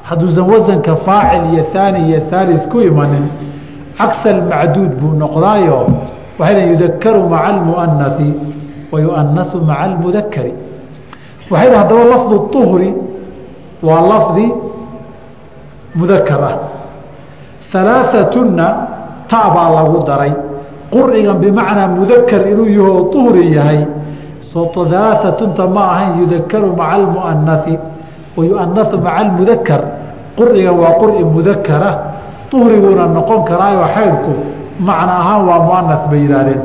hadduusan wasanka faacil iyo haani iyo haalis ku imanin cagsa almacduud buu noqdaayo waxay yudakaru maca almuanasi wa yuanasu maca almudakari waxay haddaba lafdu uhri waa lafdi mudakar ah. Alaaatuna ta baa lagu daray. Qurcigan bimacnaa mudakar inuu yahoo uhri yahay alaatunta ma ahayn yudakaru maca almuanasi wa maca almudakar qurcigan waa qurci mudakara uhriguuna noqon karaayo xaydku macno ahaan waa muanas bay yihaahdeen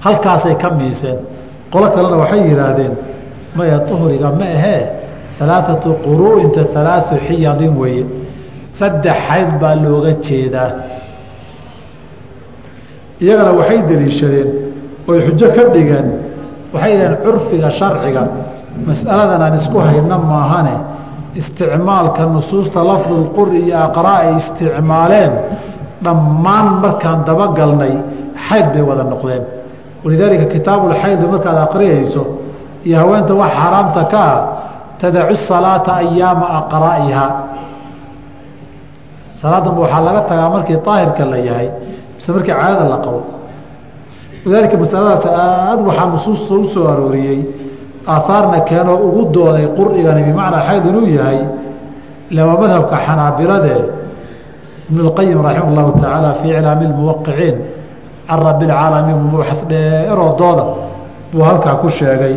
halkaasay ka miiseen. Qolo kalena waxay yihaahdeen maya uhriga ma ahee alaaatu quruuinta alaau xiyadin weeye. Saddex xayd baa looga jeedaa. Iyagana waxay deliishadeen oy xujo ka dhigeen. Waxay yidhaheen curfiga sharciga mas'aladan aan isku hayna maahane isticmaalka nusuusta lafdulquri iyo aqraa ay isticmaaleen dhammaan markaan dabagalnay xayd bay wada noqdeen. Walidaalika kitaabulxaydi markaad aqriyayso iyo haweenta wax xaaraamta ka ah tadacu salaata ayaama aqraa'iha. Salaadanba waxaa laga tagaa markii daahirka la yahay mise markii caadada la qabo. Walidaalika masaladaas aad waxaa nusuusta u soo arooriyey aahaarna keenoo ugu dooday qur'igani bimacnaa xayd inuu yahay lama madhabka xanaabiladee ibnulqayim raximah llahu tacaala fii iclaami lmuwaqiciin can rabiilcaalamiin mubaxas dheeroodooda buu halkaa ku sheegay.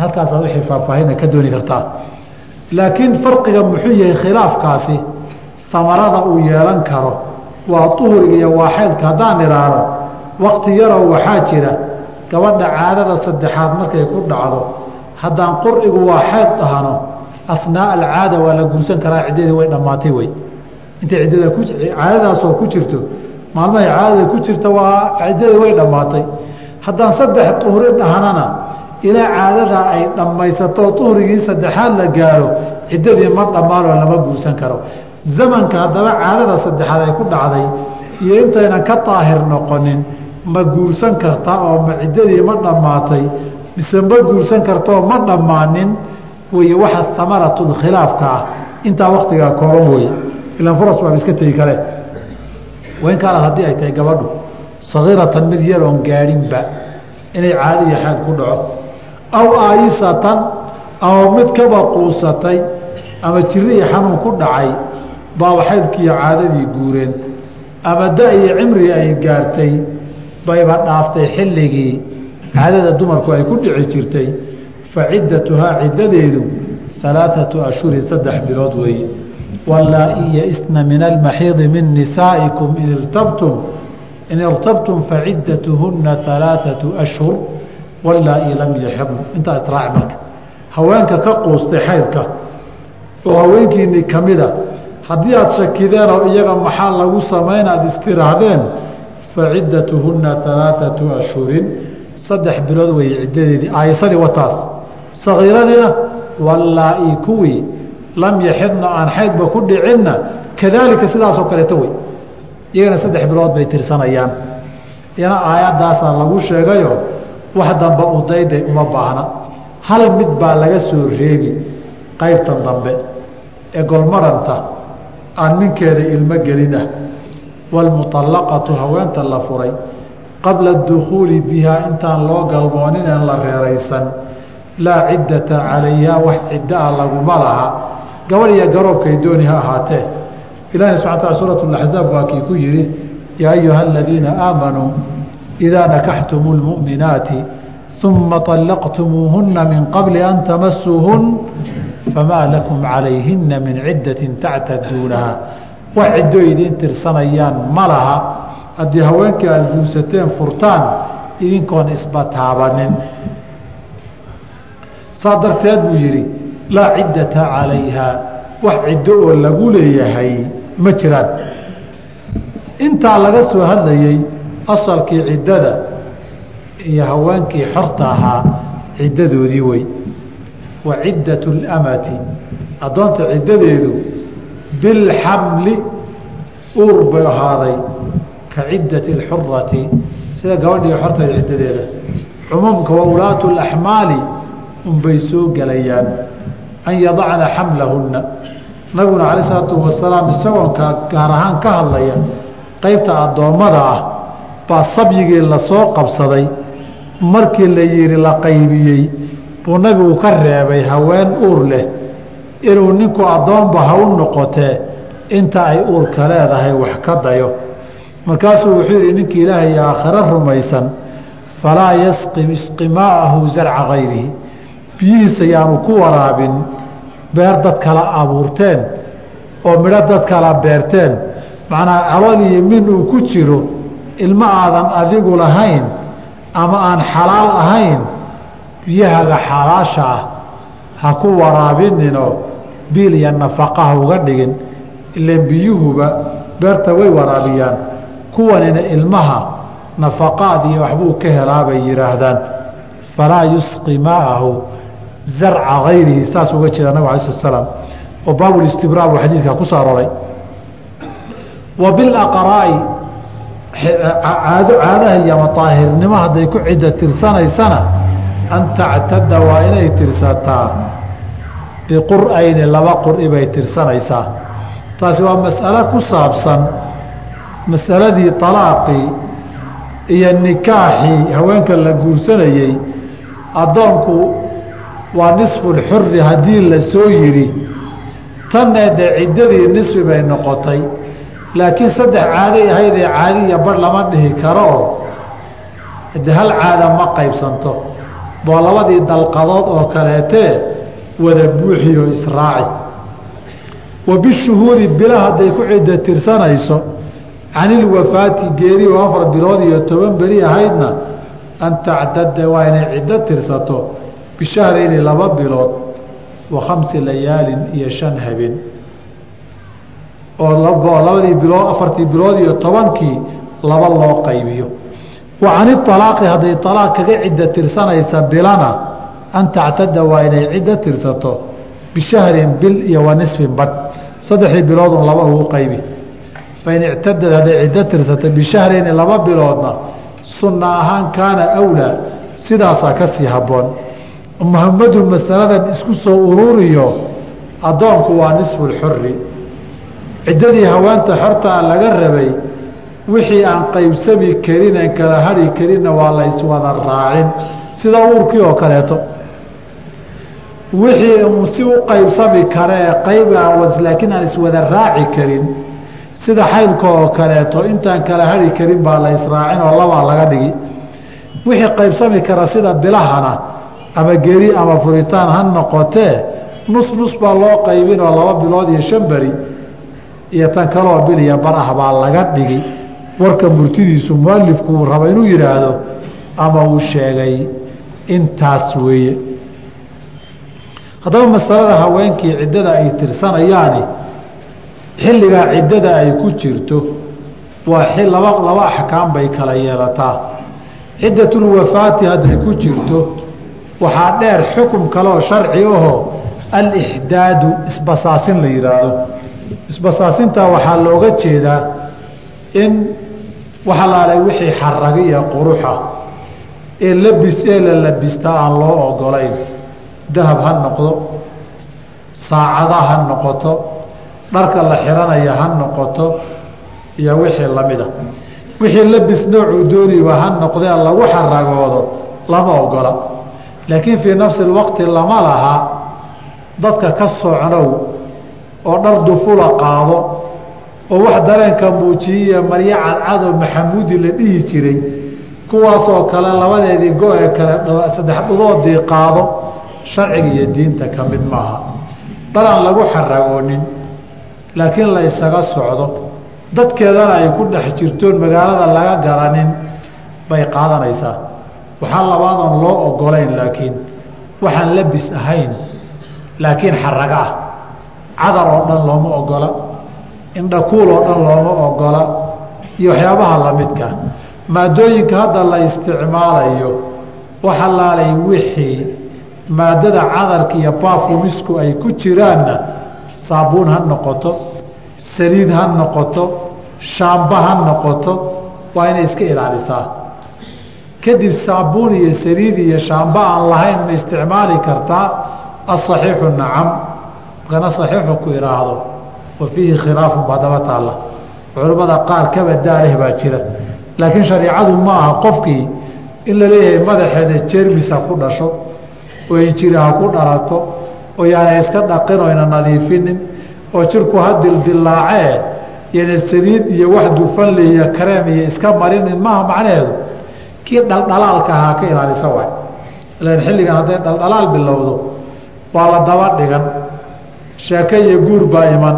Halkaasaad wixii faahfaahina ka dooni kartaa. Laakiin farqiga muxuu yahay khilaafkaasi amarada uu yeelan karo waa uhuriga iyo waa xaydka haddaan idhaahdo waqti yaroo waxaa jira gabadha caadada saddexaad markay ku dhacdo haddaan qur'igu waa xayd dhahno asnaa alcaada waa la gursan karaa ciddadii way dhammaatay wey intay ciddada caadadaasoo ku jirto maalmahay caadada ku jirta waa ciddadii way dhammaatay. Haddaan saddex uhri dhahnana ilaa caadadaa ay dhammaysato uhrigii saddexaad la gaaro ciddadii ma dhammaanoo lama guursan karo. Zamanka haddaba caadada saddexaad ay ku dhacday iyo intaynan ka daahir noqonin ma guursan karta oo ma ciddadii ma dhammaatay mise ma guursan kartaoo ma dhammaanin wey waxa amaratulkhilaafka ah. Intaa waktigaa kooban weye ilaan furas baaba iska tegi kare. Wain kaanad haddii ay tahay gabadhu sagiiratan mid yaroon gaadhinba inay caado iyo xaad ku dhaco. Aw aayisatan ama mid kaba quusatay ama jiri iyo xanuun ku dhacay baaba xaydkiiyo caadadii guureen. Ama da iyo cimri ay gaartay bayba dhaaftay xilligii caadada dumarku ay ku dhici jirtay fa ciddatuhaa ciddadeedu alaaatu ashhurin saddex bilood weeye wallaa-i yaisna min almaxiidi min nisaa'ikum in irtabtum in irtabtum faciddatuhunna alaaatu ashhur wallaa-i lam yaxidn intaa israaci marka. Haweenka ka quustay xaydka oo haweenkiinii ka mida haddii aada shakideen oo iyaga maxaa lagu samayn? Aada istiraahdeen faciddatuhunna alaaatu ashhurin saddex bilood weeye ciddadeedii aayasadii wataas sagiiradiina wallaa-i kuwii lam yaxidna aan xaydba ku dhicinna kadaalika sidaasoo kaleeto wey iyagana saddex bilood bay tirsanayaan iyana aayadaasaa lagu sheegayo wax damba udayday uma baahna hal mid baa laga soo reebi qaybtan dambe ee golmaranta aan ninkeeda ilmo gelin waalmuطallaqatu haweenta la furay qabla dukhuuli bihaa intaan loo galmoonineen la reeraysan laa ciddata calayhaa wax ciddo ah laguma laha gabadh iyo garoobkay dooni ha ahaatee ilahina subxana tala suurat laxzaab waa kii ku yihi yaa ayuha aladiina aamanuu idaa nakaxtumu lmu'minaati uma طallaqtumuuhuna min qabli an tamasuuhun famaa lakum calayhina min ciddatin tactaduunaha wax ciddo idiin tirsanayaan. Ma laha. Haddii haweenkii aada guursateen furtaan idinkoon isba taabanin. Saa darteed buu yidhi laa ciddata calayhaa wax ciddo oo lagu leeyahay ma jiraan. Intaa laga soo hadlayey asalkii ciddada iyo haweenkii xorta ahaa ciddadoodii wey wa ciddatu اlamati addoonta ciddadeedu bilxamli uur bay ahaaday ka ciddati اlxurati sida gabadhii xortay ciddadeeda. cumuumka wa ulaatu اlaxmaali unbay soo gelayaan an yadacna xamlahunna nabiguna calay isalaatu wasalaam isagoon ka gaar ahaan ka hadlaya qaybta addoommada ah baa sabyigii la soo qabsaday. markii la yihi la qaybiyey buu nabigu ka reebay haween uur leh inuu ninku addoonba ha u noqotee inta ay uurka leedahay wax ka dayo. Markaasuu wuxuu yidhi ninka ilaahay aakhiro rumaysan falaa yasqim isqimaa'ahu zarca gayrihi. Biyihiisa yaanu ku waraabin beer dad kala abuurteen oo midho dad kala beerteen. Macnaa calool iyo min uu ku jiro ilmo aadan adigu lahayn ama aan xalaal ahayn biyahaga xalaasha ah ha ku waraabininoo biil iyo nafaqaha uga dhigin ilan biyuhuba beerta way waraabiyaan. Kuwanina ilmaha nafaqaad iyo waxbuu ka helaa bay yidhaahdaan falaa yusqi maa'ahu zarca gayrihi saas uga jeeda nabig alay slat slaam oo baabulistibraar buu xadiidkaa ku soo arooray. Wa bilaqraa'i caado caadaha iyo ama daahirnimo hadday ku cidda tirsanaysana an tactada waa inay tirsataa biqur'ayni laba qur'i bay tirsanaysaa taasi waa mas'alo ku saabsan masaladii talaaqii iyo nikaaxii haweenka la guursanayey addoonku waa nisfulxuri haddii la soo yidhi. Tanne dee ciddadii nisfi bay noqotay. Laakiin saddex caaday ahaydee caadi iyo barh lama dhihi karo. De hal caada ma qaybsanto boo labadii dalqadood oo kaleetee wada buuxi oo israaci wa bishuhuuri bila hadday ku cidda tirsanayso canilwafaati geeri oo afar bilood iyo toban beri ahaydna an tacdada waa inay ciddo tirsato bishahrayni laba bilood wa khamsi layaalin iyo shan habeen oo labadii bilood afartii bilood iyo tobankii laba loo qaybiyo. Wa cani alaaqi hadday alaaq kaga cidda tirsanaysa bilana an tactada waa inay ciddo tirsato bishahrin bil iyo wa nisfin badh saddexdii biloodun laba ugu qaybi fain ictadad hadday ciddo tirsata bishahrayni laba biloodna sunna ahaan kaana awlaa sidaasaa ka sii habboon muhamadu masaladan isku soo ururiyo addoonku waa nisfulxuri ciddadii haweenta xortaa laga rabay wixii aan qaybsami karin aan kala hari karinna waa la iswada raacin sida uurkii oo kaleeto wixii uu si u qaybsami karee qayb laakiin aan iswada raaci karin sida xaylka oo kaleeto intaan kala hari karin baa la israacin oo labaa laga dhigi. Wixii qaybsami kara sida bilahana ama geri ama furitaan ha noqotee nus nus baa loo qaybin oo laba bilood iyo shan beri iyo tan kaloo bil iyo bar ah baa laga dhigi. Warka murtidiisu mualifku uu raba inuu yidhaahdo ama uu sheegay intaas weeye haddaba masalada haweenkii ciddada ay tirsanayaani xilligaa ciddada ay ku jirto waa laba laba axkaam bay kala yeelataa. Ciddatulwafaati hadday ku jirto waxaa dheer xukum kaleoo sharci ahoo alixdaadu isbasaasin la yidhaahdo isbasaasintaa waxaa looga jeedaa in waxalaalay wixii xaragi iyo quruxa ee labis ee la labistaa aan loo ogolayn dahab ha noqdo saacada ha noqoto dharka la xiranaya ha noqoto iyo wixii lamida wixii labis noocuu dooniba ha noqdee lagu xaragoodo lama ogola. Laakiin fii nafsi lwaqti lama laha dadka ka socnow oo dhar dufula qaado oo wax dareenka muujiyiya maryo cadcadoo maxamuudi la dhihi jiray kuwaasoo kale labadeedii go-e kale saddex dhudoodii qaado sharciga iyo diinta ka mid maaha. Dhar aan lagu xaragoonin laakiin la isaga socdo. Dadkeedana ay ku dhex jirtoon magaalada laga garanin bay qaadanaysaa. Waxaa labaadan loo ogolayn laakiin waxaan labis ahayn laakiin xaraga ah. Cadar oo dhan looma ogola indhakuul oo dhan looma ogola iyo waxyaabaha lamidka maadooyinka hadda la isticmaalayo waxalaalay wixii maadada cadarka iyo baafumisku ay ku jiraanna saabuun ha noqoto saliid ha noqoto shaamba ha noqoto waa inay iska ilaalisaa. Kadib saabuun iyo saliid iyo shaamba aan lahayn ma isticmaali kartaa? Asaxiixu nacam. Markana saxiixu ku idhaahdo wa fiihi khilaafun baa daba taalla. Culimmada qaar kaba daaleh baa jira. Laakiin shariicadu ma aha qofkii in la leeyahay madaxeeda jermisa ku dhasho oo injiri ha ku dhalato oo yaana iska dhaqin oyna nadiifinin oo jirku ha dildilaacee yana saliid iyo wax dufanle iyo kareem iyo iska marinin maaha macnaheedu? Kii dhaldhalaalka ahaa ka ilaalisa waay. Ilan xilligan hadday dhaldhalaal bilowdo waa la daba dhigan. Sheeke iyo guur baa iman.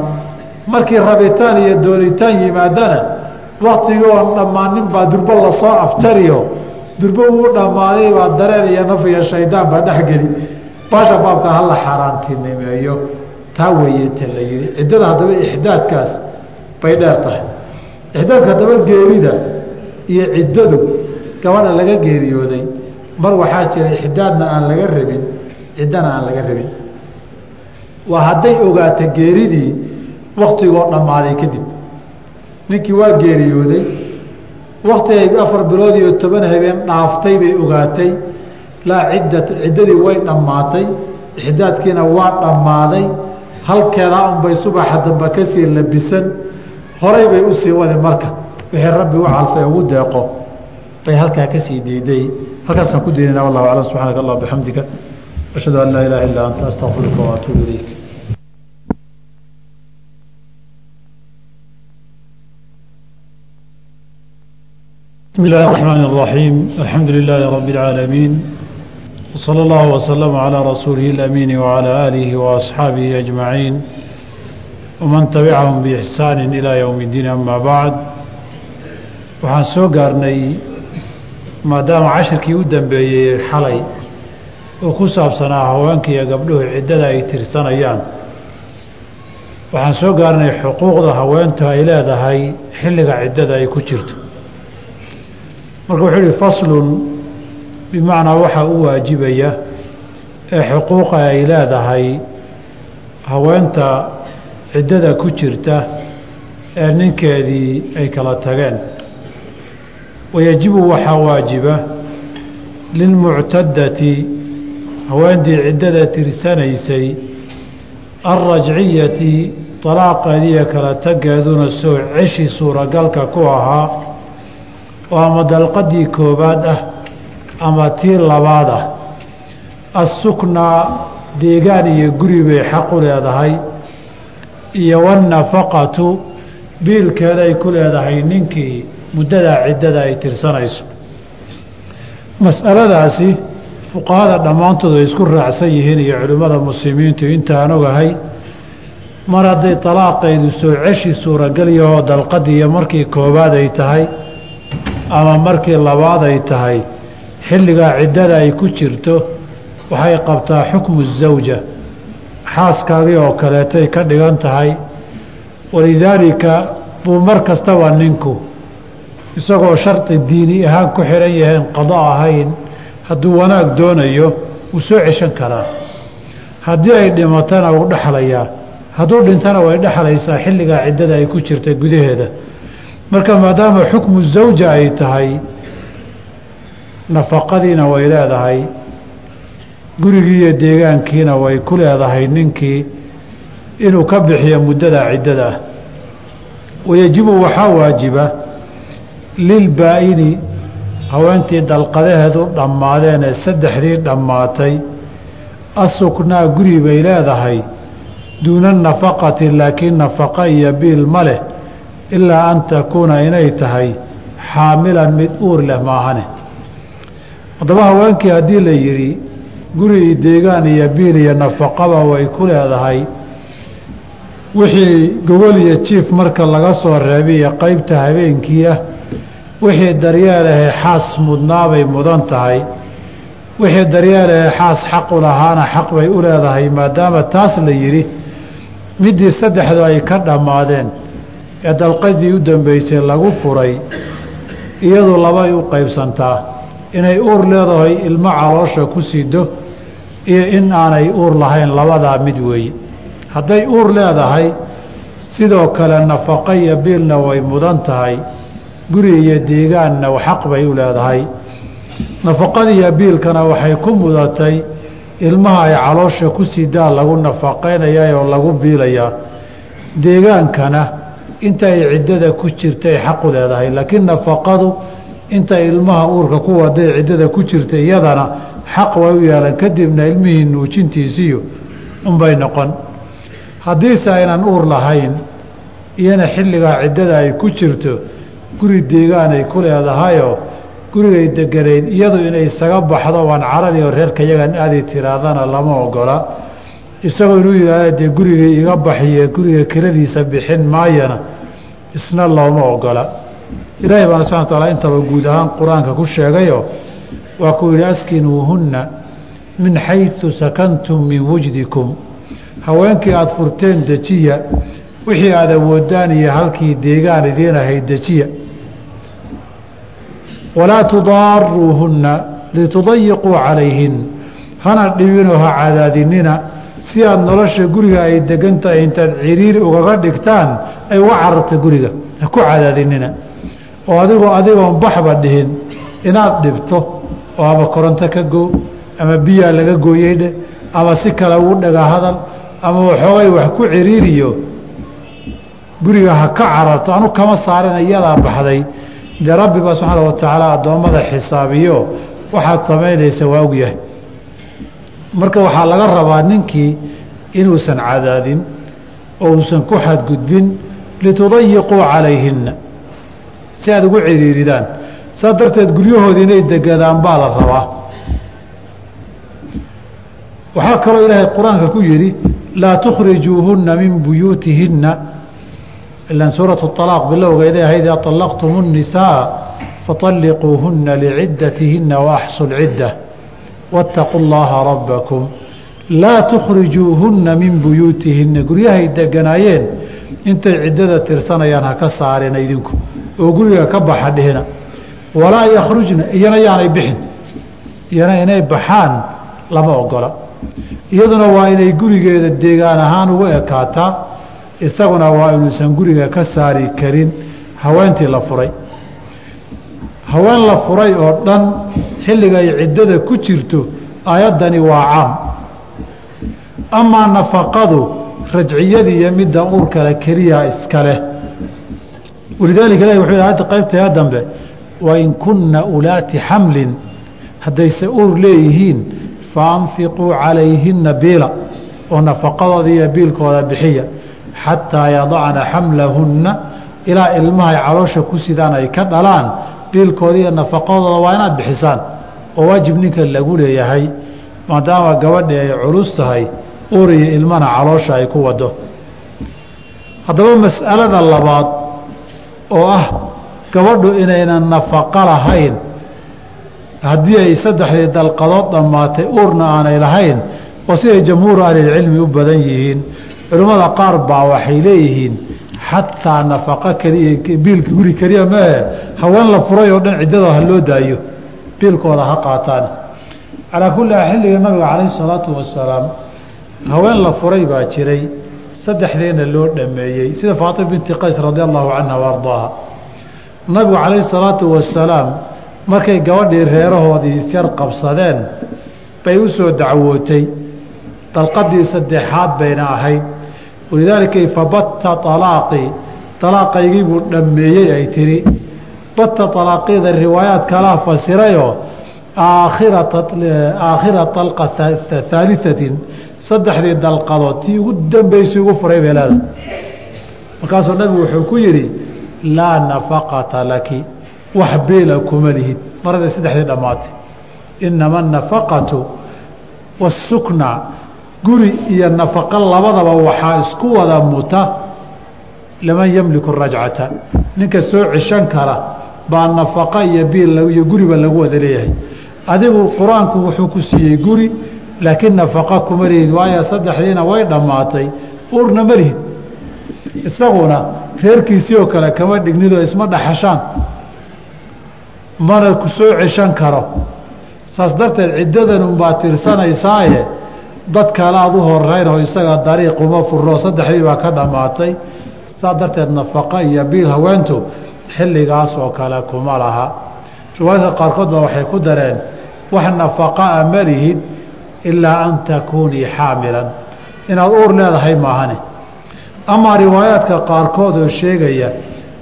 Markii rabitaan iyo doonitaan yimaadana waktigii oon dhammaanin baa durbo la soo afjariyo durbo wuu dhammaaday baa dareen iyo naf iyo shaydaan baa dhexgeli baasha baabka hala xaaraantinimeeyo. Taa weeye ta la yihi ciddada haddaba ixdaadkaas bay dheer tahay. Ixdaadka haddaba geerida iyo ciddadu gabadha laga geeriyooday. Mar waxaa jira ixdaadna aan laga rabin ciddana aan laga rabin. Waa hadday ogaato geeridii waktigoo dhammaaday kadib ninkii waa geeriyooday wakti ay afar bilood iyo toban habeen dhaaftay bay ogaatay. Laa ciddata ciddadii way dhammaatay. Ixdaadkiina waa dhammaaday. Halkeedaa unbay subaxa dambe ka sii labisan. Horay bay u sii wadi marka. Wixii rabbi u calfay ugu deeqo. Bay halkaa ka sii diiday. Halkaasaan ku diinana wallahu aclam subxaanaka allah bixamdika ashhadu an laa ilaha illa anta astaqfiruka waatuubu ilayk بسم الله الرحمن الرحيم الحمد لله رب العالمين وصلى الله وسلم على رسوله الأمين وعلى آله وأصحابه أجمعين ومن تبعهم بإحسان إلى يوم الدين أما بعد waxaan soo gaarnay maadaama cashirkii u dambeeyey xalay oo ku saabsanaa haweenka iyo gabdhuhu ciddada ay tirsanayaan waxaan soo gaarnay xuquuqda haweenta ay leedahay xilliga ciddada ay ku jirto marka wuxuu yihi faslun bimacnaa waxaa u waajibaya ee xuquuqa ay leedahay haweenta ciddada ku jirta ee ninkeedii ay kala tageen. Wayajibu waxaa waajiba lilmuctadati haweentii ciddada tirsanaysay alrajciyati talaaqeediiyo kala tageeduna soo ceshi suuragalka ku ahaa oo ama dalqadii koowaad ah ama tii labaad ah. Assuknaa deegaan iyo guri bay xaq u leedahay iyo wannafaqatu biilkeeda ay ku leedahay ninkii muddadaa ciddada ay tirsanayso. Mas'aladaasi fuqahada dhammaantood ay isku raacsan yihiin iyo culimmada muslimiintu intaan ogahay mar hadday talaaqaydu soo ceshi suurageliyahoo dalqadii iyo markii koowaad ay tahay ama markii labaad ay tahay xilligaa ciddada ay ku jirto waxay qabtaa xukmu zawja xaaskaagii oo kaleetay ka dhigan tahay. Walidaalika buu mar kastaba ninku isagoo shardi diini ahaan ku xihan yahayn qado ahayn hadduu wanaag doonayo wuu soo ceshan karaa. Haddii ay dhimatana wuu dhexlayaa hadduu dhintana way dhexlaysaa xilligaa ciddada ay ku jirta gudaheeda marka maadaama xukmu zawja ay tahay nafaqadiina way leedahay gurigii iyo deegaankiina way ku leedahay ninkii inuu ka bixiyo muddada ciddada. Ah wayajibu waxaa waajiba lilbaa-ini haweentii dalqadaheedu dhammaadeen ee saddexdii dhammaatay asuknaa guri bay leedahay duuna nafaqati laakiin nafaqa iyo biil ma leh ilaa an takuuna inay tahay xaamilan mid uur leh maahane haddaba haweenkii haddii la yidhi guri iyo deegaan iyo biil iyo nafaqaba way ku leedahay wixii gogol iyo jiif marka laga soo reebay iyo qeybta habeenkii ah wixii daryeelahee xaas mudnaabay mudan tahay wixii daryeelahee xaas xaq u lahaana xaq bay u leedahay maadaama taas la yidhi middii saddexdu ay ka dhammaadeen ee dalqadii u dambeysay lagu furay iyadu labay u qaybsantaa inay uur leedahay ilmo caloosha ku sido iyo in aanay uur lahayn labadaa mid weeye hadday uur leedahay sidoo kale nafaqo iyo biilna way mudan tahay guri iyo deegaanna xaq bay u leedahay. Nafaqadiiyo biilkana waxay ku mudatay ilmaha ay caloosha ku sidaa lagu nafaqaynayaa oo lagu biilayaa deegaankana inta ay ciddada ku jirtay xaq u leedahay laakiin nafaqadu inta ilmaha uurka ku waday ciddada ku jirta iyadana xaq way u yeelan. Kadibna ilmihii nuujintiisiyo unbay noqon. Haddiise aynan uur lahayn iyana xilligaa ciddada ay ku jirto guri deegaan ay ku leedahayoo gurigay deganayd iyadu inay isaga baxdo waan caradii oo reerka yagan aadi tiraadana lama ogola. Isagoo inuu yidhaahda dee gurigay iga baxiye guriga kiradiisa bixin maayana isna looma ogola. Ilaahay baana subxana wataala intaba guud ahaan qur'aanka ku sheegayoo waa kuu yidhi askinuuhunna min xaysu sakantum min wujdikum. Haweenkii aada furteen dejiya wixii aada awoodaan iyo halkii deegaan idiin ahayd dejiya. Walaa tudaaruuhunna litudayiquu calayhin. Hana dhibinoo ha cadaadinina si aada nolosha guriga ay degan tahay intaad ciriiri ugaga dhigtaan ay uga cararta guriga. Ha ku cadaadinina. Oo adigoo adigoon baxba dhihin. Inaad dhibto oo ama koronto ka goo ama biyaa laga gooyey dheh ama si kale ugu dhaga hadal ama waxoogay wax ku ciriiriyo guriga ha ka cararto. Anu kama saarin iyadaa baxday. Dee rabbiba subxaana wa tacaala addoommada xisaabiyo. Waxaad samaynaysa waa ogyahay marka waxaa laga rabaa ninkii inuusan cadaadin oo uusan ku xadgudbin litudayiquu calayhinna si aad ugu ciriiridaan. Saa darteed guryahooda inay degadaan baa la rabaa. Waxaa kaloo ilaahay qur'aanka ku yidhi laa tukhrijuuhunna min buyuutihinna. Ilan suuratu alaaq bilowgeeday ahayd alaqtum nisaa faaliquuhunna liciddatihinna waaxsu lcidda waاtaquu اllaha rabbakum laa tukhrijuuhunna min buyuutihinna guryahay deganaayeen intay ciddada tirsanayaan ha ka saarina idinku oo guriga ka baxa dhihina walaa yakhrujna iyana yaanay bixin iyana inay baxaan lama ogola iyaduna waa inay gurigeeda deegaan ahaan ugu ekaataa isaguna waa inuusan guriga ka saari karin haweentii la furay haween la furay oo dhan xilliga ay ciddada ku jirto aayaddani waa caam. Amaa nafaqadu rajciyadii iyo midda uurkale keliya iska leh. Walidaalika ilahi wuxuu hadda qaybtaya dambe wain kunna ulaati xamlin. Haddayse uur leeyihiin faanfiquu calayhinna biila oo nafaqadooda iyo biilkooda bixiya xataa yadacna xamlahunna ilaa ilmahay caloosha ku sidaan ay ka dhalaan biilkooda iyo nafaqadooda waa inaad bixisaan oo waajib ninka lagu leeyahay maadaama gabadhi ay culus tahay uur iyo ilmana caloosha ay ku wado. Haddaba mas'alada labaad oo ah gabadhu inaynan nafaqo lahayn haddii ay saddexdii dalqadood dhammaatay uurna aanay lahayn oo siday jamhuuru ahlilcilmi u badan yihiin culimmada qaar baa waxay leeyihiin xataa nafaqo keliya biilka guri keliya maahe haween la furay oo dhan ciddada ha loo daayo biilkooda ha qaataan. Calaa kulli xilliga nabiga calayhi salaatu wasalaam haween la furay baa jiray saddexdeena loo dhameeyey sida faatima binti qays radia allahu canha wa nabigu calayhi salaatu wasalaam markay gabadhii reerahoodii isyar qabsadeen bay u soo dacwootay. Dalqadii saddexaad bayna ahayd. Walidaalika fabatta alaaqii alaaqaygii buu dhammeeyey ay tihi batta alaaqiyada riwaayaad kalaa fasirayoo aakhira alqa haaliatin saddexdii dalqadood tii ugu dambaysay ugu furay bay leedahay. Markaasuu nabigu wuxuu ku yidhi laa nafaqata laki wax beela kuma lihid. Maraday saddexdii dhammaatay. Inama anafaqatu waasukna guri iyo nafaqo labadaba waxaa isku wada muta liman yamliku rajcata. Ninka soo ceshan kara baa nafaqo iyo biil iyo guriba lagu wada leeyahay. Adigu qur'aanku wuxuu ku siiyey guri laakiin nafaqo kuma lihid waayo saddexdiina way dhammaatay. Uurna ma lihid isaguna reerkiisii oo kale kama dhignidoo isma dhaxashaan. Mana ku soo ceshan karo. Saas darteed ciddadan unbaa tirsanaysaaye dad kale aad u horeynoo isaga dariiq uma furo saddexdii baa ka dhammaatay. Saas darteed nafaqo iyo biil haweentu xilligaas oo kale kuma laha. Riwaayadka qaarkood baa waxay ku dareen wax nafaqaa ma lihid ilaa an takuunii xaamilan. Inaad uur leedahay maahane amaa riwaayaadka qaarkood oo sheegaya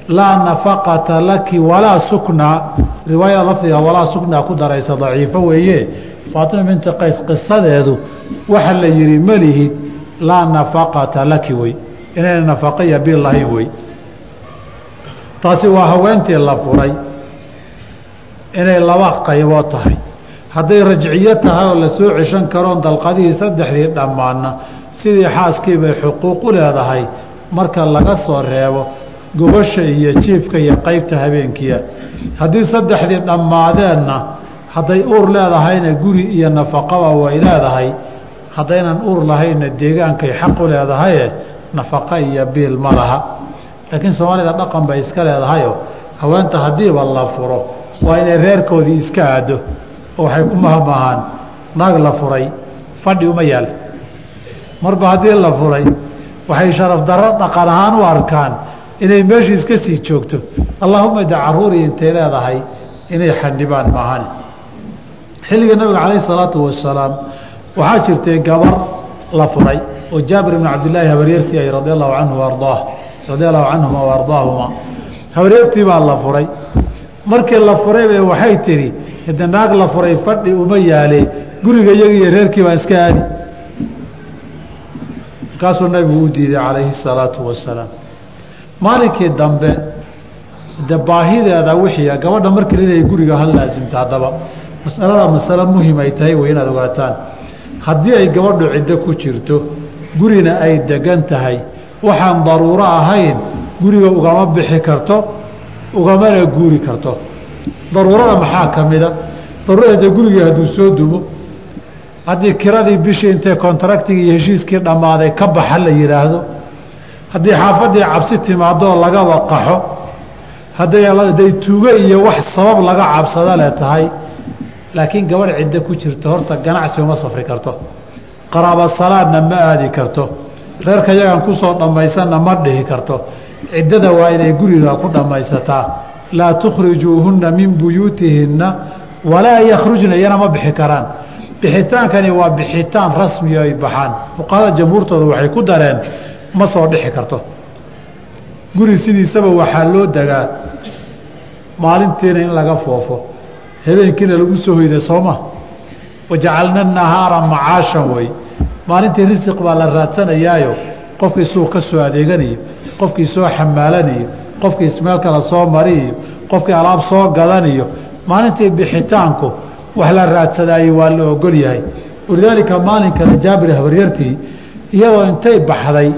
laa nafaqata laki walaa suknaa riwaayada lafdiga walaa suknaa ku daraysa daciifo weeye. Faatima binti qays qisadeedu waxa la yihi ma lihid laa nafaqata laki wey. Inayna nafaqa iyo biil lahayn wey taasi waa haweentii la furay. Inay laba qaybood tahay. Hadday rajciyo tahay oo la soo ceshan karoon dalqadihii saddexdii dhammaanna sidii xaaskii bay xuquuq u leedahay. Marka laga soo reebo gobasha iyo jiifka iyo qaybta habeenkiia haddii saddexdii dhammaadeenna hadday uur leedahayna guri iyo nafaqaba way leedahay. Haddaynan uur lahaynna deegaankay xaq u leedahaye nafaqa iyo biil ma laha laakiin soomaalida dhaqan bay iska leedahayoo haweenta haddiiba la furo waa inay reerkoodii iska aado oo waxay ku mahmahaan naag la furay fadhi uma yaal. Marba haddii la furay waxay sharaf darro dhaqan ahaan u arkaan inay meeshii iska sii joogto. Allaahuma de caruurii intay leedahay inay xandhibaan maahane xilliga nabiga calayhi salaatu wasalaam waxaa jirtay gabar la furay oo jaabir ibn cabdillaahi habaryartii ay radi allahu canhu ardaah radia allahu canhuma wa ardaahuma. Baa la furay. Markii la furay bay waxay tidhi hade naag la furay fadhi uma yaale. Guriga iyaga iyo reerkii baa iska aadi. Markaasuu nabigu u diiday calayhi salaatu wasalaam maalinkii dambe de baahideeda wixii gabadha markii linay guriga ha laasimta haddaba masalada masalo muhiim ay tahay way inaad ogaataan. Haddii ay gabadhu ciddo ku jirto gurina ay degan tahay waxaan daruuro ahayn guriga ugama bixi karto ugamana guuri karto. Daruurada maxaa ka mida? Daruurada dee gurigii hadduu soo dumo haddii kiradii bishii intay kontraktigii iyo heshiiskii dhammaaday ka baxa la yidhaahdo haddii xaafaddii cabsi timaadoo lagaba qaxo hadday tuugo iyo wax sabab laga cabsado le tahay laakiin gabadh ciddo ku jirto horta ganacsi uma safri karto. Qaraaba salaadna ma aadi karto reerka yagan ku soo dhammaysanna ma dhihi karto. Ciddada waa inay guriga ku dhammaysataa. Laa tukhrijuuhunna min buyuutihinna walaa yakhrujna iyana ma bixi karaan. Bixitaankani waa bixitaan rasmi ay baxaan. Fuqahada jamhuurtooda waxay ku dareen ma soo dhixi karto. Guri sidiisaba waxaa loo degaa maalintiina in laga foofo. Habeenkiina lagu soo hoyda sooma wajacalna nahaara macaashan wey maalintii risiq baa la raadsanayaayo qofkii suuq ka soo adeeganayo qofkii soo xamaalanayo qofkii ismeel kale soo mariyo qofkii alaab soo gadaniyo maalintii bixitaanku wax la raadsadaayey waa la ogol yahay. Walidaalika maalinkana jaabir habaryartii iyadoo intay baxday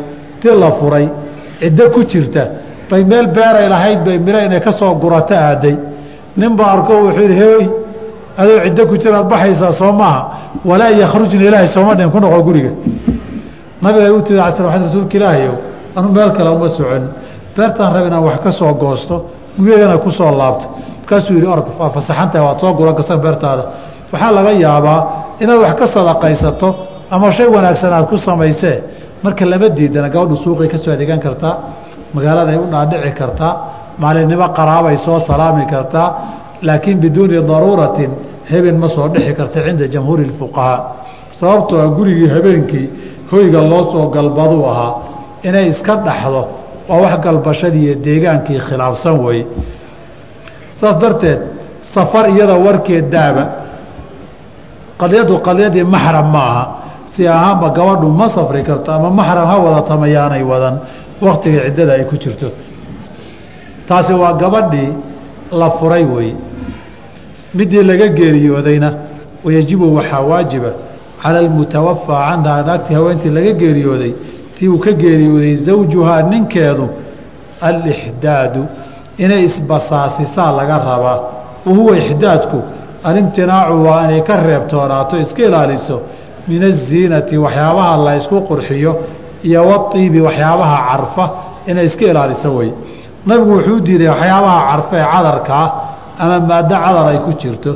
ti la furay ciddo ku jirta bay meel beeray lahayd bay miro inay ka soo gurato aaday. Ninba arko wuxuu yidhi hey adoo ciddo ku jiraad baxaysaa soo maaha. Walaa yakhrujna ilaahay sooma dhin ku noqo guriga. Nabiga u timid ala sl rasuulka ilaahayow anu meel kale uma socon. Beertaan rab inaan wax ka soo goosto gurigana ku soo laabto. Markaasuu yidhi orod waa waad soo guran karsan beertaada. Waxaa laga yaabaa inaad wax ka sadaqaysato ama shay wanaagsan aad ku samaysee. Marka lama diidana gabadhu suuqay ka soo adeegan kartaa magaaladay u dhaadhici kartaa maalinimo qaraabay soo salaami kartaa laakiin biduuni daruuratin haben ma soo dhexi karta cinda jamhuuri اfuqahaa sababtoo ah gurigii habeenkii hoyga loo soo galbaduu ahaa inay iska dhaxdo waa wax galbashadii iyo deegaankii khilaafsan weeye saas darteed safar iyada warkeed daaba qadyadu qadyadii maxram ma aha. Si ahaanba gabadhu ma safri karto ama maxram ha wadata mayaanay wadan waktiga ciddada ay ku jirto. Taasi waa gabadhii la furay weeye midii laga geeriyoodayna wayajibu waxaa waajiba cala almutawafaa canhaa naagtii haweentii laga geeriyooday tii uu ka geeriyooday zawjuhaa ninkeedu alixdaadu inay isbasaasisaa laga rabaa. Wahuwa ixdaadku alimtinaacu waa inay ka reebtoonaato iska ilaaliso min aziinati waxyaabaha la ysku qurxiyo iyo waiibi waxyaabaha carfa inay iska ilaaliso wey nabigu wuxuu diiday waxyaabaha carfa ee cadarka ah ama maado cadar ay ku jirto